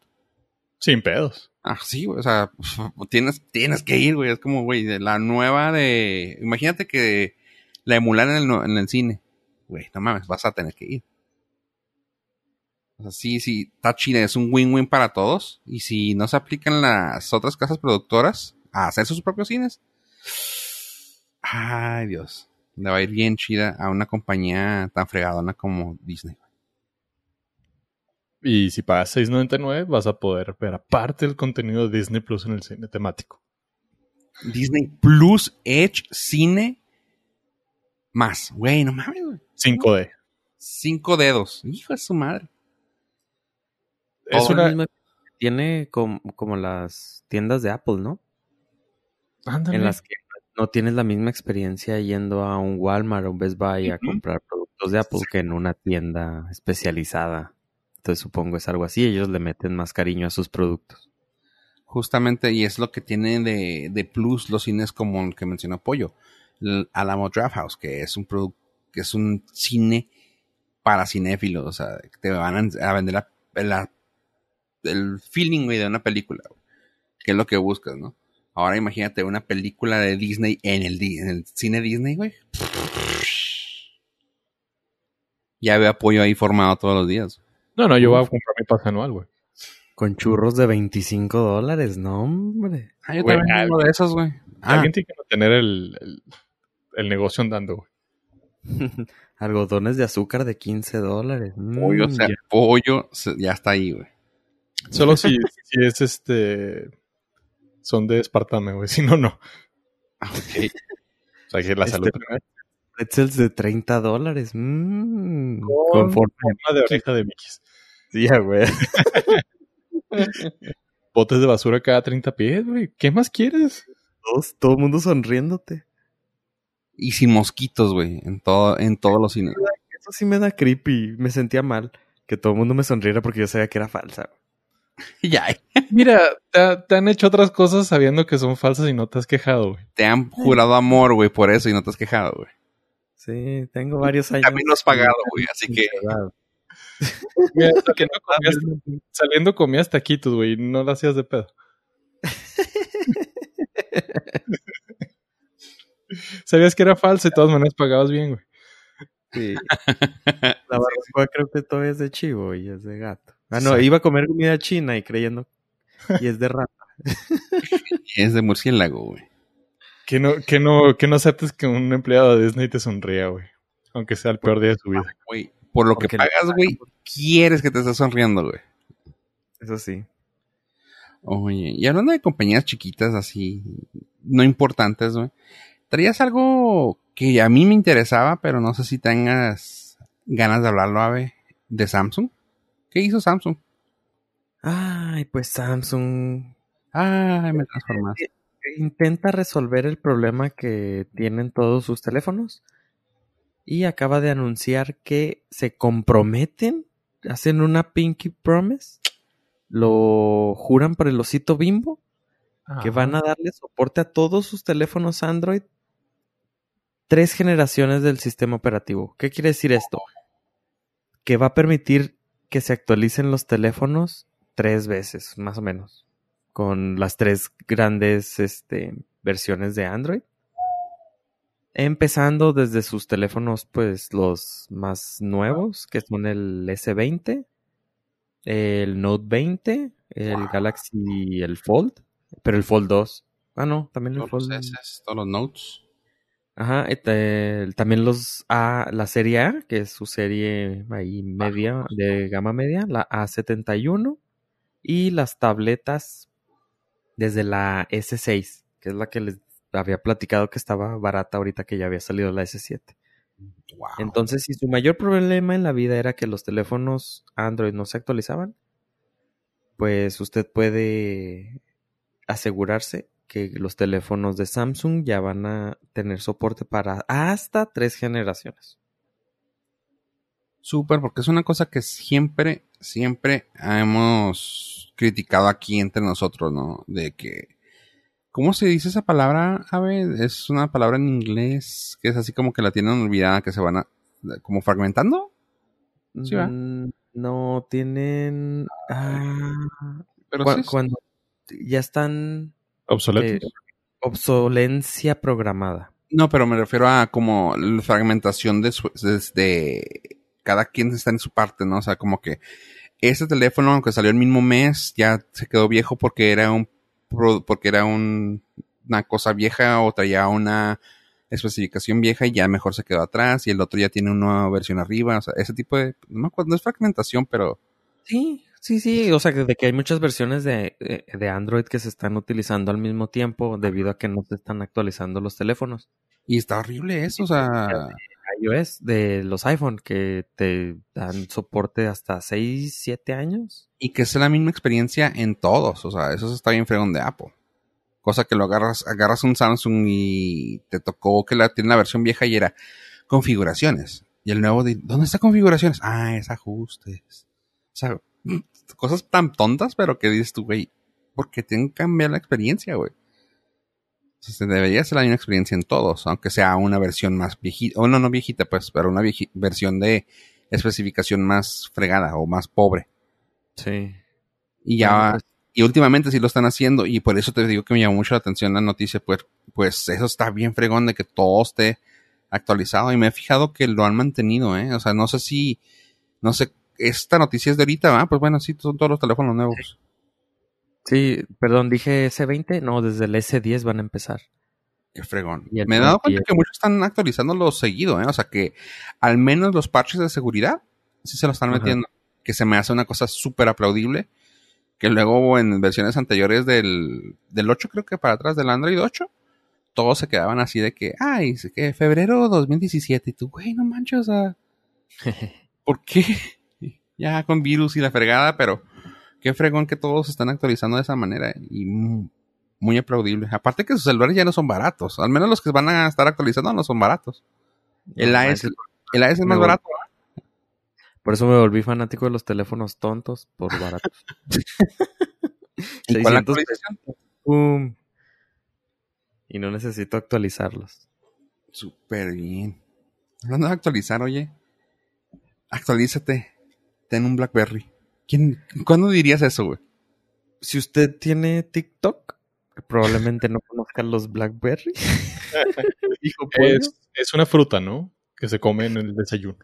Sin pedos. Ah, sí, güey, o sea, tienes, tienes que ir, güey, es como, güey, de la nueva de, imagínate que la emular en el, en el cine, güey, no mames, vas a tener que ir. O sea, sí, sí, está chida, es un win-win para todos. Y si no se aplican las otras casas productoras a hacer sus propios cines, ay Dios, le va a ir bien chida a una compañía tan fregadona como Disney. Y si pagas $6.99 vas a poder ver aparte el contenido de Disney Plus en el cine temático. Disney Plus Edge Cine más, güey, no mames, güey. 5D. Cinco dedos, hijo de su madre. Es una... mismo que tiene como, como las tiendas de Apple, ¿no? Ándale. En las que no tienes la misma experiencia yendo a un Walmart o un Best Buy a comprar productos de Apple que en una tienda especializada. Entonces supongo es algo así. Ellos le meten más cariño a sus productos. Justamente, y es lo que tiene de, de plus los cines como el que mencionó Pollo. El Alamo Draft House, que es un producto, que es un cine para cinéfilos. O sea, te van a, a vender la, la- el feeling, güey, de una película. güey, que es lo que buscas, ¿no? Ahora imagínate una película de Disney en el, di- en el cine Disney, güey. Ya veo apoyo ahí formado todos los días. No, no, yo voy a comprar mi pase anual, güey. Con churros de 25 dólares, no, hombre. Ah, yo Güey, también tengo de esos, güey. Ah, Alguien tiene que tener el, el, el negocio andando, güey. Algodones de azúcar de 15 dólares. pollo, o Mm, sea, ya. pollo, ya está ahí, güey. Solo si, si es este... Son de espartame, güey. Si no, no. Ah, Ok. O sea, que la Este- salud primero. Pretzels de 30 dólares. Mm, Con conforme. forma de oreja de Mickey's. Sí, güey. Botes de basura cada 30 pies, güey. ¿Qué más quieres? Todos- todo el mundo sonriéndote. Y sin mosquitos, güey, en todo, en todos los cines. Eso sí me da creepy. Me sentía mal que todo el mundo me sonriera porque yo sabía que era falsa. ya, Mira, te, te han hecho otras cosas sabiendo que son falsas y no te has quejado, güey. te han jurado amor, güey, por eso y no te has quejado, güey. Sí, tengo varios años. También lo has pagado, güey, así que. Mira, saliendo, comías, saliendo comías taquitos, güey. y No lo hacías de pedo. Sabías que era falso y de todas maneras pagabas bien, güey. Sí. La barbacoa creo que todavía es de chivo y es de gato. Ah, no, iba a comer comida china y creyendo. Y es de rata. es de murciélago, güey. Que no, que no, que no aceptes que un empleado de Disney te sonría, güey. Aunque sea el peor día de su vida. Güey, por lo que Porque pagas, güey, quieres que te estés sonriendo, güey. Eso sí. Oye, y hablando de compañías chiquitas así, no importantes, güey. Traías algo que a mí me interesaba, pero no sé si tengas ganas de hablarlo, Ave, de Samsung. ¿Qué hizo Samsung? Ay, pues Samsung Ay, me transformaste. intenta resolver el problema que tienen todos sus teléfonos y acaba de anunciar que se comprometen, hacen una pinky promise, lo juran por el osito bimbo, que van a darle soporte a todos sus teléfonos Android tres generaciones del sistema operativo. ¿Qué quiere decir esto? Que va a permitir que se actualicen los teléfonos tres veces, más o menos, con las tres grandes este, versiones de Android. Empezando desde sus teléfonos, pues los más nuevos, que son el S20, el Note 20, el Galaxy, el Fold, pero el Fold 2. Ah, no, también el Todos Fold. los S, todos los notes. Ajá, este, también los A, la serie A, que es su serie ahí media, de gama media, la A71, y las tabletas desde la S6, que es la que les había platicado que estaba barata ahorita que ya había salido la S7. Wow. Entonces, si su mayor problema en la vida era que los teléfonos Android no se actualizaban, pues usted puede asegurarse que los teléfonos de Samsung ya van a tener soporte para hasta tres generaciones. Súper, porque es una cosa que siempre, siempre hemos criticado aquí entre nosotros, ¿no? De que, ¿cómo se dice esa palabra, Ave? Es una palabra en inglés que es así como que la tienen olvidada, que se van a, como fragmentando. Sí, ¿va? Mm, no tienen... ah, Pero cu- sí, sí. cuando ya están Obsoletos. eh, obsolencia programada. No, pero me refiero a como la fragmentación de su- desde cada quien está en su parte, ¿no? O sea, como que ese teléfono, aunque salió el mismo mes, ya se quedó viejo porque era un porque era un- una cosa vieja o traía una especificación vieja y ya mejor se quedó atrás y el otro ya tiene una nueva versión arriba, o sea, ese tipo de no me acuerdo, no es fragmentación, pero Sí, sí, sí. O sea, que de que hay muchas versiones de, de- de Android que se están utilizando al mismo tiempo debido a que no se están actualizando los teléfonos. y está horrible eso, o sea, iOS de los iPhone que te dan soporte hasta 6, 7 años. y que es la misma experiencia en todos, o sea, eso está bien fregón de Apple. Cosa que lo agarras, agarras un Samsung y te tocó que la, tiene la versión vieja y era configuraciones. Y el nuevo, de, ¿dónde está configuraciones? Ah, es ajustes. O sea, cosas tan tontas, pero que dices tú, güey, porque tienen que cambiar la experiencia, güey. Sea, debería ser la misma experiencia en todos, aunque sea una versión más viejita, o no, no viejita, pues, pero una versión de especificación más fregada o más pobre. Sí. Y ya, pues, y últimamente sí lo están haciendo, y por eso te digo que me llamó mucho la atención la noticia, pues, pues eso está bien fregón de que todo esté actualizado, y me he fijado que lo han mantenido, eh, o sea, no sé si, no sé, esta noticia es de ahorita, ¿va? Pues bueno, sí, son todos los teléfonos nuevos. Sí, perdón, dije S20, no, desde el S10 van a empezar. Qué fregón. Me he dado cuenta que muchos están actualizándolo seguido, ¿eh? O sea que al menos los parches de seguridad sí se lo están Ajá. metiendo. Que se me hace una cosa súper aplaudible. Que luego en versiones anteriores del, del 8, creo que para atrás del Android 8, todos se quedaban así de que, ay, que febrero 2017. Y tú, güey, no manches, o sea, ¿por qué? Ya con virus y la fregada, pero qué fregón que todos se están actualizando de esa manera. Y muy aplaudible. Aparte que sus celulares ya no son baratos. Al menos los que van a estar actualizando no son baratos. El No, AS, el AS es más barato. Por eso me volví fanático de los teléfonos tontos por baratos. ¿Y cuál 600 actualización? Pum. Y no necesito actualizarlos. Súper bien. Hablando de actualizar, oye. Actualízate. Ten un Blackberry. ¿Quién, ¿Cuándo dirías eso, güey? Si usted tiene TikTok, probablemente no conozca los Blackberry. Hijo. Es, es una fruta, ¿no? Que se come en el desayuno.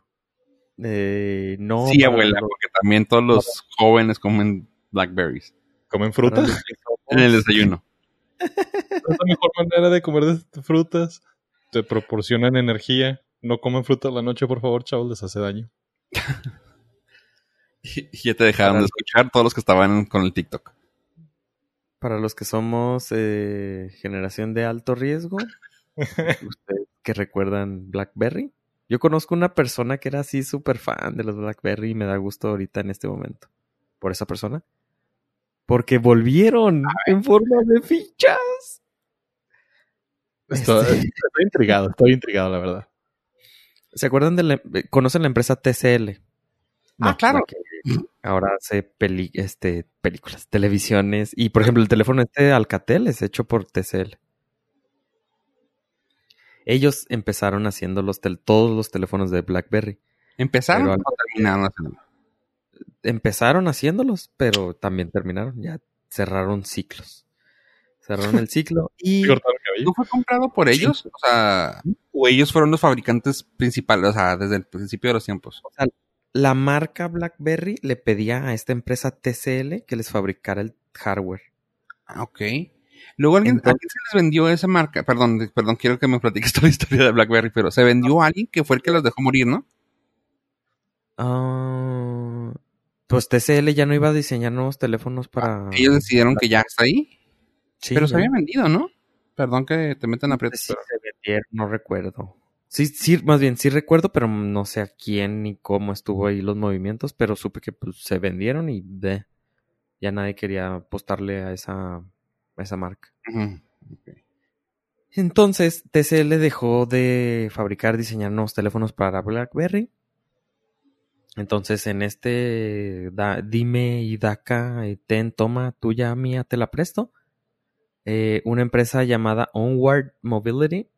Eh, no. sí, abuela, los- porque también todos los jóvenes comen Blackberries. ¿Comen frutas? En el desayuno. Es la mejor manera de comer frutas. Te proporcionan energía. No comen frutas la noche, por favor, chavos, les hace daño. Y y ya te dejaron Para de escuchar todos los que estaban con el TikTok. Para los que somos eh, generación de alto riesgo, ustedes que recuerdan BlackBerry. Yo conozco una persona que era así súper fan de los BlackBerry y me da gusto ahorita en este momento. Por esa persona. Porque volvieron en forma de fichas. Estoy, Este- estoy intrigado, estoy intrigado, la verdad. ¿Se acuerdan de la, eh, conocen la empresa TCL? Ah, claro. La que ahora hace peli, este, películas, televisiones. Y por ejemplo, el teléfono este Alcatel es hecho por TCL. Ellos empezaron haciendo los tel- todos los teléfonos de BlackBerry. ¿Empezaron o terminaron haciéndolo? empezaron haciéndolos, pero también terminaron. Ya cerraron ciclos. Cerraron el ciclo y... Cortaron el cabello. ¿No fue comprado por ellos? O sea, o ellos fueron los fabricantes principales, o sea, desde el principio de los tiempos. O sea, la marca BlackBerry le pedía a esta empresa TCL que les fabricara el hardware. Ah, ok. Luego alguien, Entonces- ¿a quién se les vendió esa marca? Perdón, perdón, quiero que me platiques toda la historia de BlackBerry, pero se vendió a alguien que fue el que los dejó morir, ¿no? Ah, pues TCL ya no iba a diseñar nuevos teléfonos para... Ellos decidieron que ya está ahí, Sí, pero se había vendido, ¿no? Perdón que te metan No aprietos. sé si se vendieron, no recuerdo. Sí, sí, más bien sí recuerdo, pero no sé a quién ni cómo estuvo ahí los movimientos, pero supe que pues, se vendieron y de, ya nadie quería apostarle a esa, a esa marca. Entonces, TCL dejó de fabricar, diseñar nuevos teléfonos para BlackBerry. Entonces, en este da- dime y daca, ten, toma, tuya, mía, te la presto. eh, una empresa llamada Onward Mobility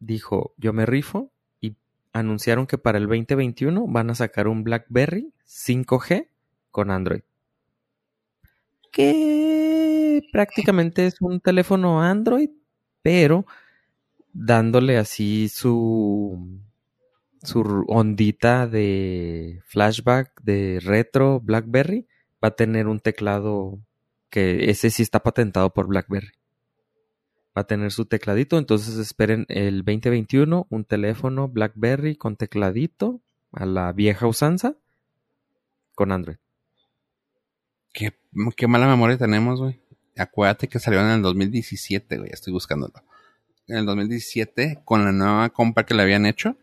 dijo, yo me rifo y anunciaron que para el 2021 van a sacar un BlackBerry 5G con Android. Que prácticamente es un teléfono Android, pero dándole así su su ondita de flashback de retro BlackBerry va a tener un teclado que ese sí está patentado por BlackBerry. Va a tener su tecladito, entonces esperen el 2021 un teléfono BlackBerry con tecladito a la vieja usanza con Android. Qué, mala memoria tenemos, güey. Acuérdate que salió en el 2017, güey. Estoy buscándolo. En el 2017, con la nueva compra que le habían hecho,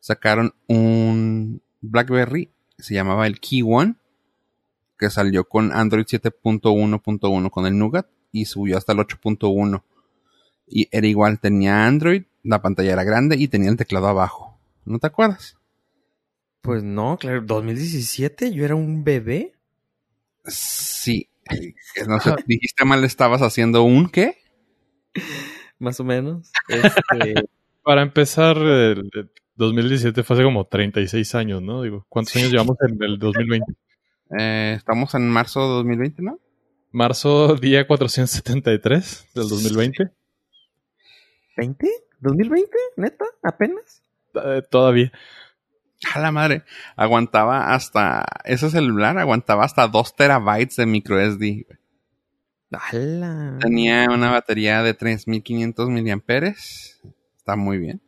sacaron un BlackBerry, se llamaba el Key One, que salió con Android 7.1.1 con el Nougat y subió hasta el 8.1. Y era igual, tenía Android, la pantalla era grande y tenía el teclado abajo. ¿No te acuerdas? Pues no, claro, 2017 yo era un bebé. Sí. No sé, dijiste mal, estabas haciendo un qué? Más o menos. Este, Para empezar, el, el 2017 fue hace como 36 años, ¿no? Digo, ¿cuántos años llevamos en el 2020? Eh, estamos en marzo de 2020, ¿no? Marzo, día 473 del 2020. ¿20? ¿2020? ¿Neta? ¿Apenas? Eh, todavía. A la madre. Aguantaba hasta. Ese celular aguantaba hasta 2 terabytes de micro SD. ¡Hala! Tenía una batería de 3500 miliamperes. Está muy bien.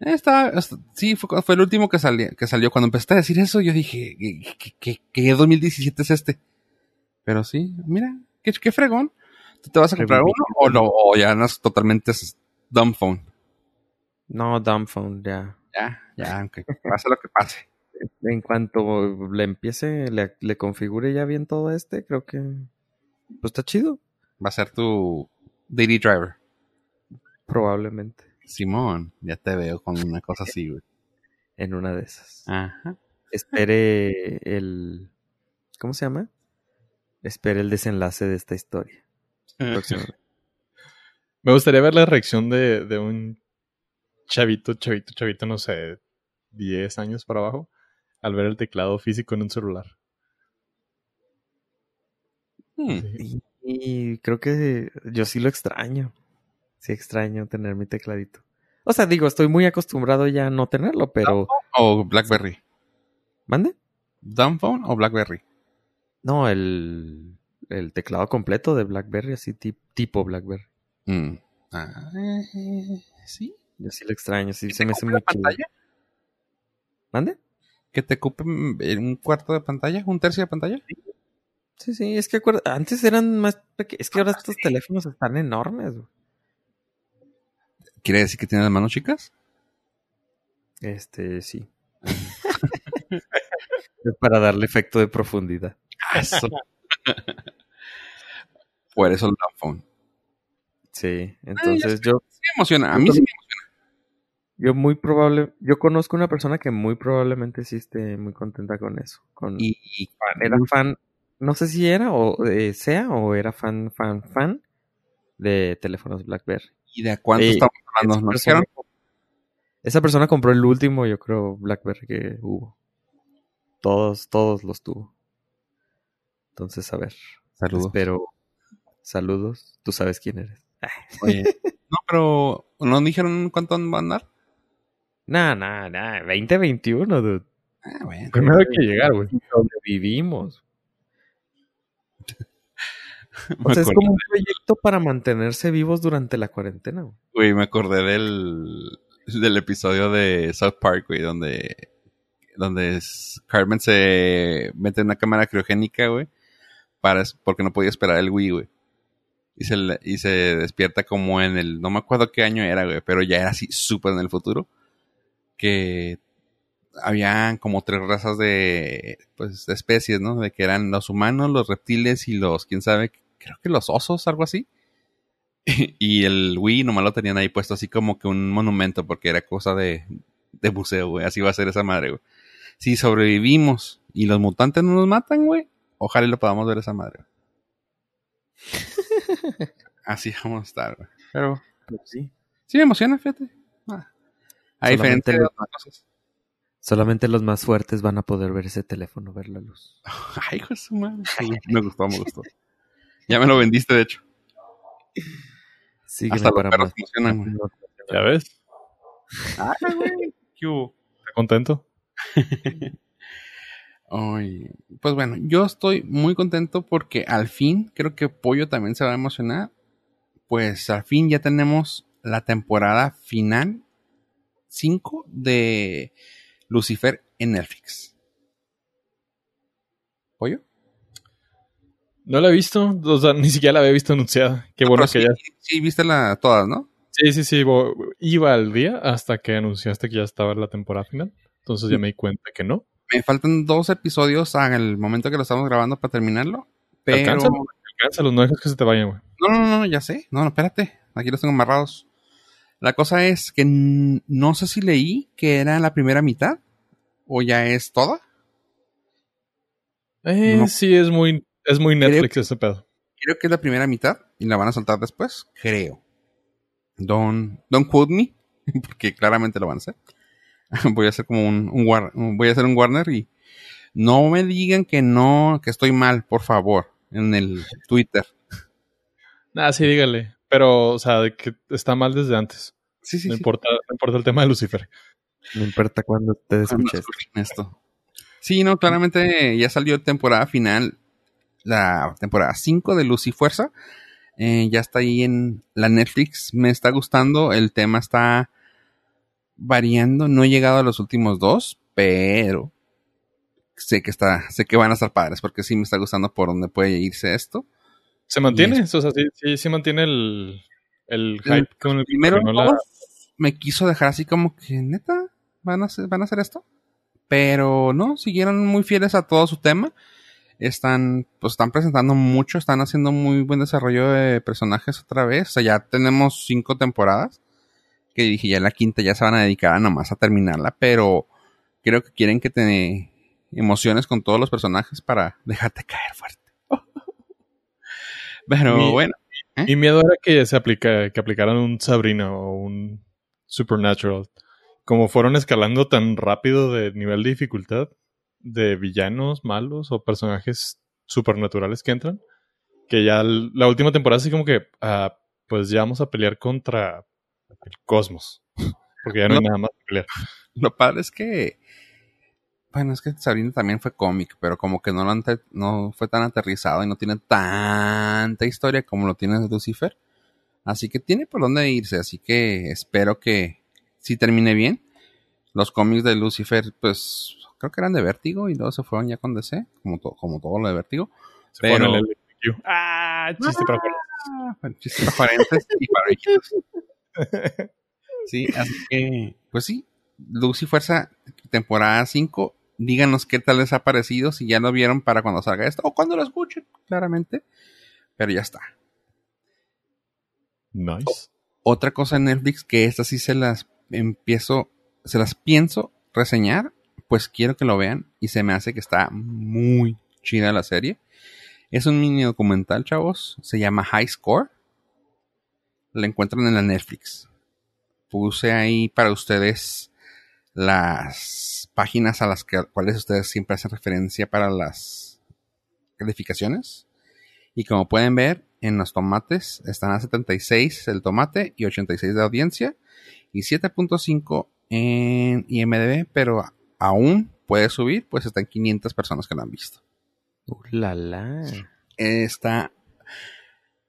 Está, está- sí, fue, fue el último que, salió que salió. Cuando empecé a decir eso, yo dije, ¿qué, qué, qué- qué 2017 es este? Pero sí, mira, qué, qué fregón. ¿Tú te vas a comprar uno o, lo, o ya no es totalmente dumb phone? No, dumb phone, ya. Ya, ya, aunque pase lo que pase. En cuanto le empiece, le, le configure ya bien todo este, creo que. Pues está chido. Va a ser tu daily driver. Probablemente. Simón, ya te veo con una cosa así, güey. En una de esas. Ajá. Espere el. ¿Cómo se llama? Espere el desenlace de esta historia. próximamente. Me gustaría ver la reacción de, de un chavito, chavito, chavito, no sé, 10 años para abajo, al ver el teclado físico en un celular. Hmm. Sí. Y, y creo que yo sí lo extraño. Sí extraño tener mi tecladito. O sea, digo, estoy muy acostumbrado ya a no tenerlo, pero. O BlackBerry. ¿Mande? ¿Dumb phone o BlackBerry? No, el, el teclado completo de BlackBerry, así ti- tipo BlackBerry. Mm. Ah, eh, sí. Yo sí lo extraño, sí ¿Que se me hace muy chido. pantalla? ¿Mande? ¿Que te ocupe mm, un cuarto de pantalla? ¿Un tercio de pantalla? Sí, sí, es que acuerda, antes eran más pequeños. Es que ahora estos teléfonos están enormes. güey. ¿Quiere decir que tiene las manos chicas? Este, sí. es para darle efecto de profundidad. Eso. Por eso el phone. Sí, entonces yo, Sí me emociona. A mí sí me yo muy probable, yo conozco una persona que muy probablemente sí esté muy contenta con eso. Con, Y, y era fan, no sé si era o eh, sea o era fan, fan, fan de teléfonos BlackBerry. ¿Y de cuánto Eh, estamos hablando? Esa ¿No persona, esa persona compró el último, yo creo, BlackBerry que hubo. Todos, todos los tuvo. Entonces, a ver. Saludos. Espero. Saludos. Tú sabes quién eres. Oye, no, pero ¿no dijeron cuánto van a andar? Nah, nah, nah. 2021, dude. Ah, bueno. Primero hay que llegar, güey. Sobrevivimos. O Me sea, es como un proyecto para mantenerse vivos durante la cuarentena. güey. Güey, me acordé del, del episodio de South Park, güey, donde, donde es- Carmen se mete en una cámara criogénica, güey, para, porque no podía esperar el Wii, güey. Y se, y se despierta como en el, no me acuerdo qué año era, güey, pero ya era así súper en el futuro. Que habían como tres razas de, pues, especies, ¿no? De que eran los humanos, los reptiles y los, quién sabe, creo que los osos, algo así. Y el Wii nomás lo tenían ahí puesto así como que un monumento porque era cosa de, de museo, güey. Así va a ser esa madre, güey. Si sobrevivimos y los mutantes no nos matan, güey, ojalá lo podamos ver esa madre. güey. Así vamos a estar, güey. Pero Pues sí. sí me emociona, fíjate. Ah. A Solamente diferencia de lo- otras cosas. Solamente los más fuertes van a poder ver ese teléfono, ver la luz. Ay, hijo de su madre. Me gustó, me gustó. Ya me lo vendiste, de hecho. Sígueme Hasta los para más. güey. ¿Ya ves? Ay, güey. ¿Qué hubo? ¿Estás contento? Pues bueno, yo estoy muy contento porque al fin, creo que Pollo también se va a emocionar. Pues al fin ya tenemos la temporada final 5 de Lucifer en Netflix. ¿Pollo? No la he visto, o sea, ni siquiera la había visto anunciada. Qué No, bueno pero que sí, ya. Sí, viste la, todas, ¿no? Sí, sí, sí. Iba al día hasta que anunciaste que ya estaba la temporada final. Entonces ya me di cuenta que no. Me faltan dos episodios al momento que lo estamos grabando para terminarlo. Pero... Alcánzalo, alcánzalo, no dejes que se te vayan, güey. No, no, no, ya sé. No, no, espérate. Aquí los tengo amarrados. La cosa es que no sé si leí que era la primera mitad o ya es toda. Eh, No. Sí, es muy, es muy Creo Netflix ese pedo. Creo que es la primera mitad y la van a soltar después. Creo. Don't, don't quote me, porque claramente lo van a hacer. voy a hacer como un, un War- voy a hacer un Warner y no me digan que no, que estoy mal, por favor, en el Twitter. Ah, sí, dígale. Pero, o sea, de que está mal desde antes. Sí, sí, no, sí. Importa, no importa el tema de Lucifer. No importa cuándo te Cuando escuches. escuchen esto. Sí, no, claramente ya salió temporada final, la temporada 5 de Luz y Fuerza. Eh, ya está ahí en la Netflix. Me está gustando. El tema está variando. No he llegado a los últimos dos, pero sé que está, sé que van a estar padres porque sí me está gustando por dónde puede irse esto. ¿Se mantiene? O sea, sí, sí, sí mantiene el, el hype con el Primero no la- me quiso dejar así como que neta van a hacer, van a hacer esto, pero no siguieron muy fieles a todo su tema. Están, pues están presentando mucho, están haciendo muy buen desarrollo de personajes otra vez. O sea, ya tenemos cinco temporadas. Que dije, ya en la quinta ya se van a dedicar a nomás a terminarla, pero creo que quieren que te emociones con todos los personajes para dejarte caer fuerte. pero Mi- bueno, Mi miedo era que se aplica, que aplicaran un Sabrina o un Supernatural. Como fueron escalando tan rápido de nivel de dificultad de villanos malos o personajes supernaturales que entran, que ya la última temporada así como que, ah, pues ya vamos a pelear contra el cosmos. Porque ya no, hay No. nada más que pelear. Lo padre es que. Bueno, es que Sabrina también fue cómic, pero como que no, lo ante- no fue tan aterrizado y no tiene tanta historia como lo tiene Lucifer. Así que tiene por dónde irse, así que espero que sí termine bien. Los cómics de Lucifer, pues creo que eran de Vértigo y luego se fueron ya con DC, como, to- como todo lo de Vértigo. Se Pero- el LGBTQ. Ah, chiste para. Ah, bueno, chistes para y para. Sí, así que, pues sí, Luz y Fuerza, temporada 5. Díganos qué tal les ha parecido, si ya lo vieron para cuando salga esto, o cuando lo escuchen, claramente. Pero ya está. Nice. Otra cosa en Netflix que estas sí se las empiezo, se las pienso reseñar, pues quiero que lo vean y se me hace que está muy chida la serie. Es un mini documental, chavos, se llama High Score. La encuentran en la Netflix. Puse ahí para ustedes las páginas a las que, cuales ustedes siempre hacen referencia para las calificaciones. Y como pueden ver, en los tomates están a 76 el tomate y 86 de audiencia y 7.5 en IMDB, pero aún puede subir, pues están 500 personas que lo han visto. Uh, la, la. Está.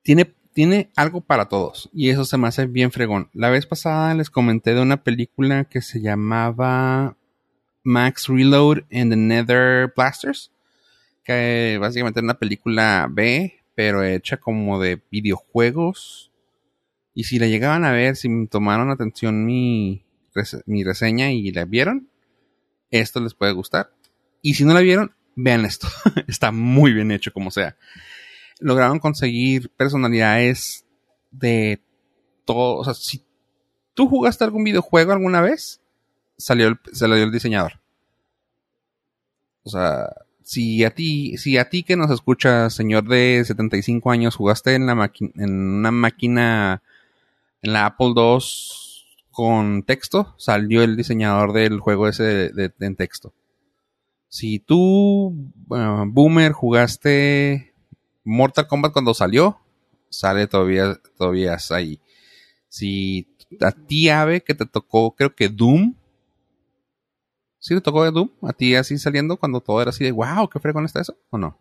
Tiene, tiene algo para todos. Y eso se me hace bien fregón. La vez pasada les comenté de una película que se llamaba Max Reload and the Nether Blasters. Que básicamente es una película B, pero hecha como de videojuegos. Y si la llegaban a ver, si tomaron atención mi, mi reseña y la vieron, esto les puede gustar. Y si no la vieron, vean esto. Está muy bien hecho como sea. Lograron conseguir personalidades de todo. O sea, si tú jugaste algún videojuego alguna vez, salió el, salió el diseñador. O sea, si a ti, si a ti que nos escucha, señor de 75 años, jugaste en la en una máquina, en la Apple II con texto, salió el diseñador del juego ese en texto. Si tú, Boomer, jugaste Mortal Kombat cuando salió, sale todavía, todavía ahí. Si a ti, Ave, que te tocó, creo que Doom, ¿Sí le tocó de Doom? ¿A ti así saliendo cuando todo era así de wow, qué fregón está eso? ¿O no?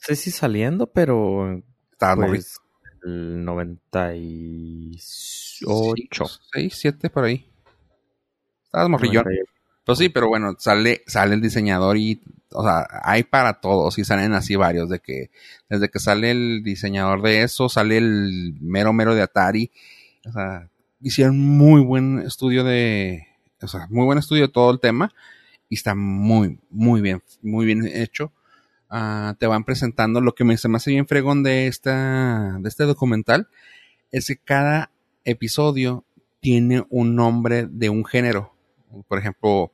Sé si saliendo, pero. Estaba pues, El 98. 6, 7 por ahí. Estabas morrillón. Pues sí, pero bueno, sale, sale el diseñador y, o sea, hay para todos y salen así varios de que, desde que sale el diseñador de eso, sale el mero mero de Atari, o sea, hicieron muy buen estudio de, o sea, muy buen estudio de todo el tema y está muy, muy bien, muy bien hecho. Ah, te van presentando lo que me, se me hace bien fregón de, esta, de este documental es que cada episodio tiene un nombre de un género. Por ejemplo,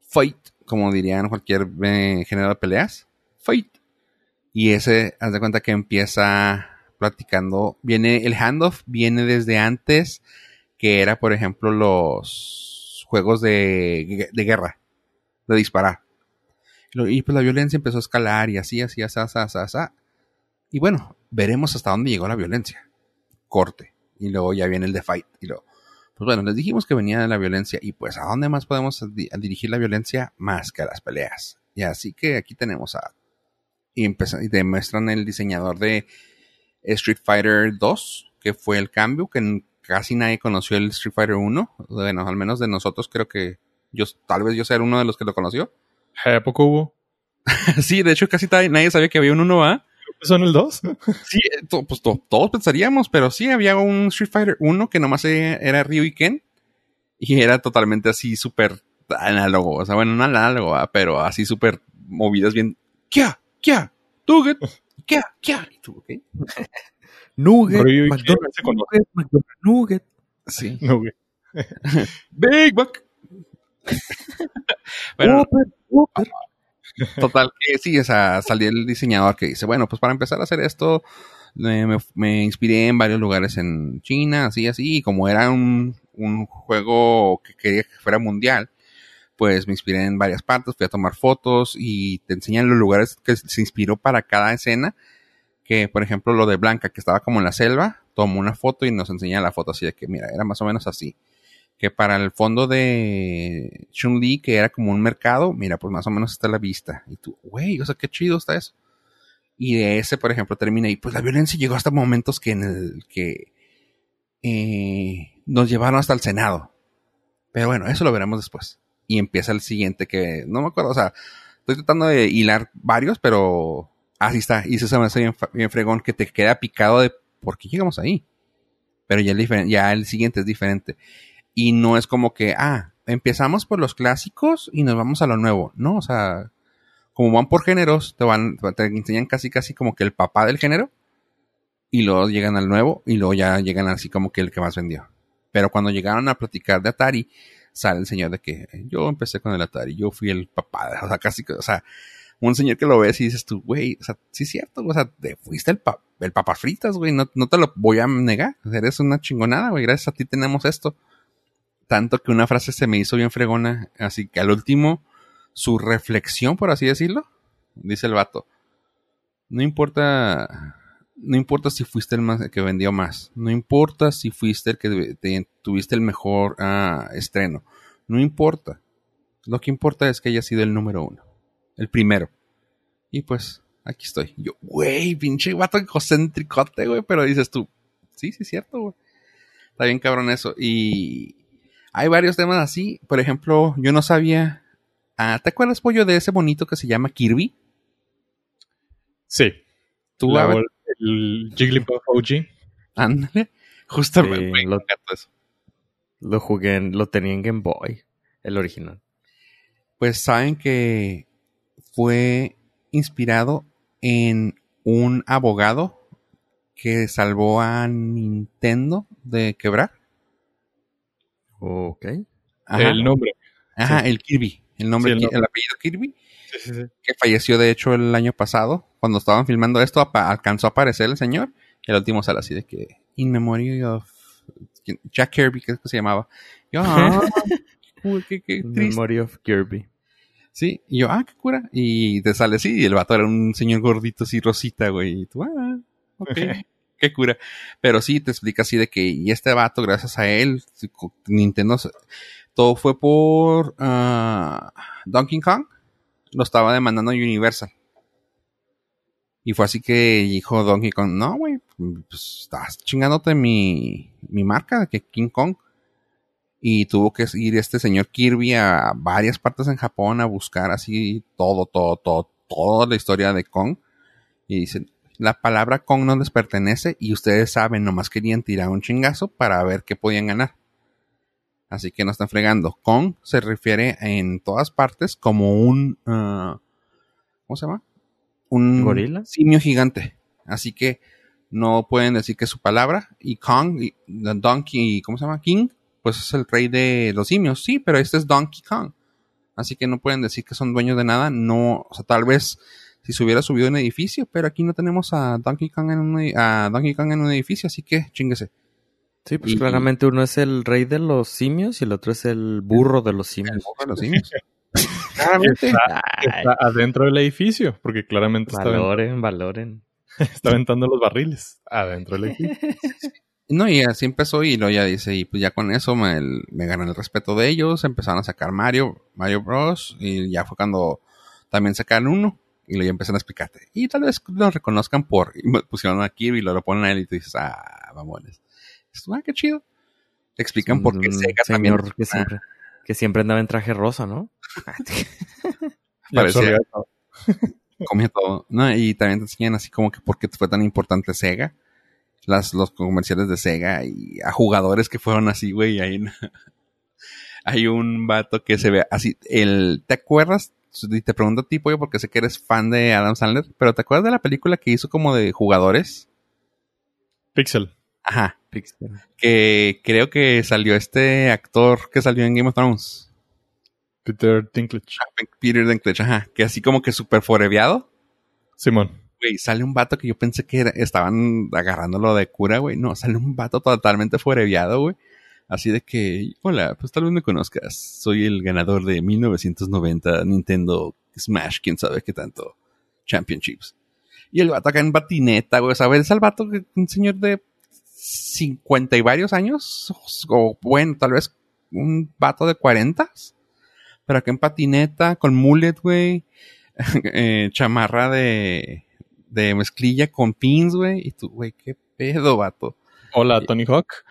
Fight, como dirían cualquier eh, género de peleas. Fight. Y ese, haz de cuenta que empieza platicando. Viene, el handoff viene desde antes, que era, por ejemplo, los juegos de, de guerra de disparar. Y pues la violencia empezó a escalar y así, así, así, así, así, Y bueno, veremos hasta dónde llegó la violencia. Corte. Y luego ya viene el de fight. Y luego, pues bueno, les dijimos que venía de la violencia. Y pues, ¿a dónde más podemos dirigir la violencia? Más que a las peleas. Y así que aquí tenemos a. Y, y demuestran el diseñador de Street Fighter 2, que fue el cambio, que casi nadie conoció el Street Fighter 1. Bueno, al menos de nosotros creo que yo, tal vez yo sea uno de los que lo conoció. ¿A poco hubo? sí, de hecho casi nadie sabía que había un 1A. ¿Son el 2? sí, eh, pues todos pensaríamos, pero sí, había un Street Fighter 1 que nomás era Ryu y Ken. Y era totalmente así súper análogo. O sea, bueno, no análogo, pero así súper movidas bien. ¿Qué? ¿Qué? ¿Tuget? ¿Qué? ¿Qué? ¿Y tú, ok? Nugget, McDonald's, McDonald's, Nugget. Sí. Nugget. Big Buck. bueno, total que sí, o sea, salió el diseñador que dice, bueno, pues para empezar a hacer esto, me, inspiré en varios lugares en China, así, así, y como era un, un juego que quería que fuera mundial, pues me inspiré en varias partes, fui a tomar fotos y te enseñan los lugares que se inspiró para cada escena, que por ejemplo lo de Blanca, que estaba como en la selva, tomó una foto y nos enseña la foto así de que, mira, era más o menos así que para el fondo de Chun-Li, que era como un mercado, mira, pues más o menos está la vista. Y tú, güey, o sea, qué chido está eso. Y de ese, por ejemplo, termina y pues la violencia llegó hasta momentos que en el que eh, nos llevaron hasta el Senado. Pero bueno, eso lo veremos después. Y empieza el siguiente que no me acuerdo, o sea, estoy tratando de hilar varios, pero así está. Y eso se me hace bien, bien fregón que te queda picado de por qué llegamos ahí. Pero ya el, ya el siguiente es diferente. Y no es como que, ah, empezamos por los clásicos y nos vamos a lo nuevo. No, o sea, como van por géneros, te van, te enseñan casi casi como que el papá del género. Y luego llegan al nuevo y luego ya llegan así como que el que más vendió. Pero cuando llegaron a platicar de Atari, sale el señor de que yo empecé con el Atari, yo fui el papá, o sea, casi, o sea, un señor que lo ves y dices tú, güey, o sea, sí es cierto, o sea, te fuiste el, pa el papá fritas, güey, no, no te lo voy a negar, eres una chingonada, güey, gracias a ti tenemos esto tanto que una frase se me hizo bien fregona, así que al último, su reflexión, por así decirlo, dice el vato, no importa, no importa si fuiste el más, que vendió más, no importa si fuiste el que tuviste el mejor ah, estreno, no importa, lo que importa es que haya sido el número uno, el primero. Y pues, aquí estoy. Yo, güey, pinche vato egocéntricote, güey, pero dices tú, sí, sí es cierto, güey. Está bien cabrón eso. Y hay varios temas así. Por ejemplo, yo no sabía. Ah, ¿Te acuerdas, pollo, de ese bonito que se llama Kirby? Sí. ¿Tú La, el Jigglypuff OG. Ándale. Justamente. lo, eso. lo jugué, lo tenía en Game Boy, el original. Pues saben que fue inspirado en un abogado que salvó a Nintendo de quebrar. Ok. El nombre. Ajá, el Kirby. El nombre, el, apellido Kirby. Sí, sí, que falleció de hecho el año pasado. Cuando estaban filmando esto, alcanzó a aparecer el señor. Y el último sale así de que. In memory of. Jack Kirby, que se llamaba. Yo, ah, qué, qué Memory of Kirby. Sí, y yo, ah, qué cura. Y te sale así, y el vato era un señor gordito así rosita, güey. Y tú, ah, ok. qué cura. Pero sí, te explica así de que, y este vato, gracias a él, Nintendo, todo fue por uh, Donkey Kong, lo estaba demandando Universal. Y fue así que dijo Donkey Kong, no, güey, pues estás chingándote mi, mi marca, que King Kong y tuvo que ir este señor Kirby a varias partes en Japón a buscar así todo, todo, todo, toda la historia de Kong. Y dicen, la palabra Kong no les pertenece y ustedes saben, nomás querían tirar un chingazo para ver qué podían ganar. Así que no están fregando. Kong se refiere en todas partes como un... Uh, ¿Cómo se llama? Un gorila. Simio gigante. Así que no pueden decir que es su palabra. Y Kong, y Donkey, ¿cómo se llama? King pues es el rey de los simios, sí, pero este es Donkey Kong. Así que no pueden decir que son dueños de nada, no, o sea, tal vez si se hubiera subido un edificio, pero aquí no tenemos a Donkey Kong en un, a Donkey Kong en un edificio, así que chinguese. Sí, pues claramente uno es el rey de los simios y el otro es el burro de los simios. El burro de los simios. claramente. Está, adentro del edificio, porque claramente valoren, está valoren. Está aventando los barriles adentro del edificio. No, y así empezó y lo ya dice, y pues ya con eso me, me ganan el respeto de ellos, empezaron a sacar Mario, Mario Bros. Y ya fue cuando también sacaron uno y lo ya empezaron a explicarte. Y tal vez lo reconozcan por, y pusieron aquí y lo, lo ponen a él y tú dices, ah, mamones. ah, qué chido. Te explican por qué Sega también. Que siempre, que siempre andaba en traje rosa, ¿no? Parecía. comía todo. No, y también te enseñan así como que por qué fue tan importante Sega las, los comerciales de Sega y a jugadores que fueron así, güey. Hay, hay un vato que se ve así. El, ¿Te acuerdas? Y te pregunto a ti, pollo, porque sé que eres fan de Adam Sandler, pero ¿te acuerdas de la película que hizo como de jugadores? Pixel. Ajá. Pixel. Que creo que salió este actor que salió en Game of Thrones. Peter Dinklage. Ah, Peter Dinklage, ajá. Que así como que súper foreveado. Simón güey, sale un vato que yo pensé que estaban agarrándolo de cura, güey. No, sale un vato totalmente foreviado, güey. Así de que, hola, pues tal vez me conozcas. Soy el ganador de 1990 Nintendo Smash, quién sabe qué tanto, Championships. Y el vato acá en batineta, güey. ¿Sabes? el vato, un señor de 50 y varios años. O bueno, tal vez un vato de 40. Pero acá en patineta, con mullet, güey. eh, chamarra de de mezclilla con pins, güey. Y tú, güey, qué pedo, vato. Hola, Tony Hawk.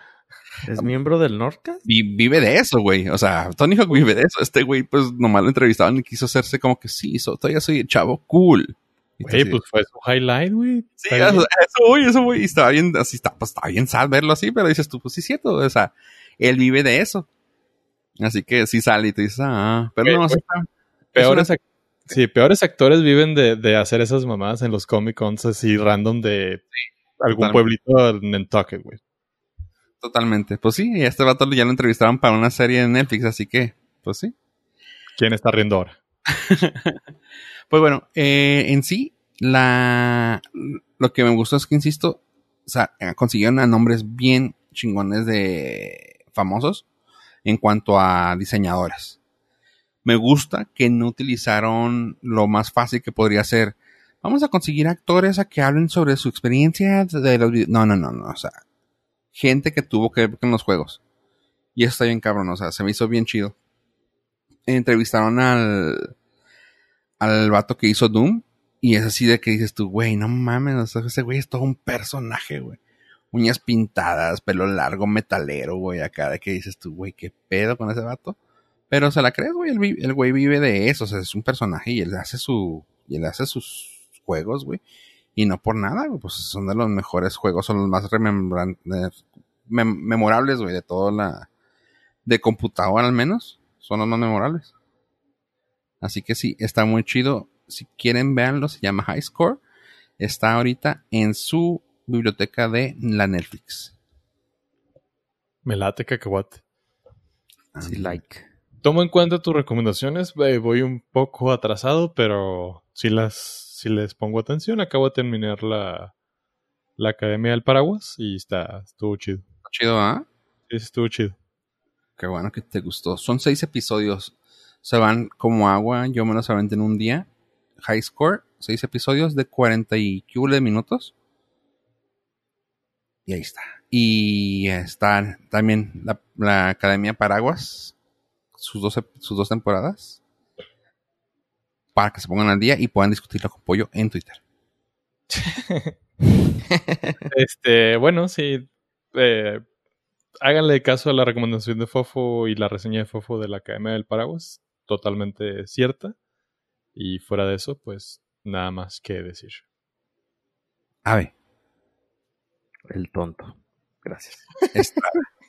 ¿Es miembro del Nordcast? vive de eso, güey. O sea, Tony Hawk vive de eso. Este güey, pues nomás lo entrevistaban y quiso hacerse como que sí, todavía soy el chavo cool. Güey, pues fue su highlight, güey. Sí, eso, güey, eso, güey. Y estaba bien, así está, pues estaba bien sal verlo así, pero dices tú, pues sí es cierto. O sea, él vive de eso. Así que sí sale y te dices, ah, pero no, sé. Peor es, Sí, peores actores viven de, de hacer esas mamadas en los Comic Cons así random de algún pueblito en Nantucket, güey. Totalmente. Pues sí, y a este vato ya lo entrevistaron para una serie de Netflix, así que, pues sí. ¿Quién está riendo ahora? pues bueno, eh, en sí, la lo que me gustó es que, insisto, o sea, consiguieron a nombres bien chingones de famosos. en cuanto a diseñadores. Me gusta que no utilizaron lo más fácil que podría ser. Vamos a conseguir actores a que hablen sobre su experiencia de los videos. No, no, no, no. O sea, gente que tuvo que ver con los juegos. Y eso está bien cabrón, o sea, se me hizo bien chido. Entrevistaron al, al vato que hizo Doom. Y es así de que dices tú, güey, no mames, o sea, ese güey es todo un personaje, güey. Uñas pintadas, pelo largo, metalero, güey, acá de que dices tú, güey, qué pedo con ese vato. Pero se la crees, güey, el, el güey vive de eso, o sea, es un personaje y él hace su, y él hace sus juegos, güey. Y no por nada, güey, pues son de los mejores juegos, son los más memorables, güey, de toda la, de computadora al menos, son los más memorables. Así que sí, está muy chido. Si quieren verlo, se llama High Score. Está ahorita en su biblioteca de la Netflix. Me late cacahuate. Sí, like. Tomo en cuenta tus recomendaciones. Voy un poco atrasado, pero si las si les pongo atención, acabo de terminar la, la Academia del Paraguas y está, estuvo chido. Chido, ¿ah? Sí, estuvo chido. Qué bueno que te gustó. Son seis episodios. Se van como agua. Yo me los aventé en un día. High Score. Seis episodios de 40 y de minutos. Y ahí está. Y está también la, Academia Paraguas. Sus dos, sus dos temporadas. Para que se pongan al día y puedan discutirlo con Pollo en Twitter. este, bueno, sí. Eh, háganle caso a la recomendación de Fofo y la reseña de Fofo de la Academia del Paraguas. Totalmente cierta. Y fuera de eso, pues nada más que decir. A ver. El tonto. Gracias.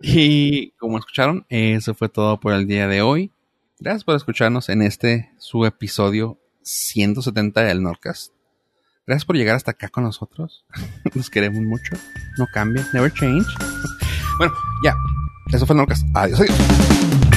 y como escucharon, eso fue todo por el día de hoy. Gracias por escucharnos en este su episodio 170 del Nordcast. Gracias por llegar hasta acá con nosotros. Nos queremos mucho. No cambia. Never change. bueno, ya. Eso fue Nordcast. Adiós, adiós.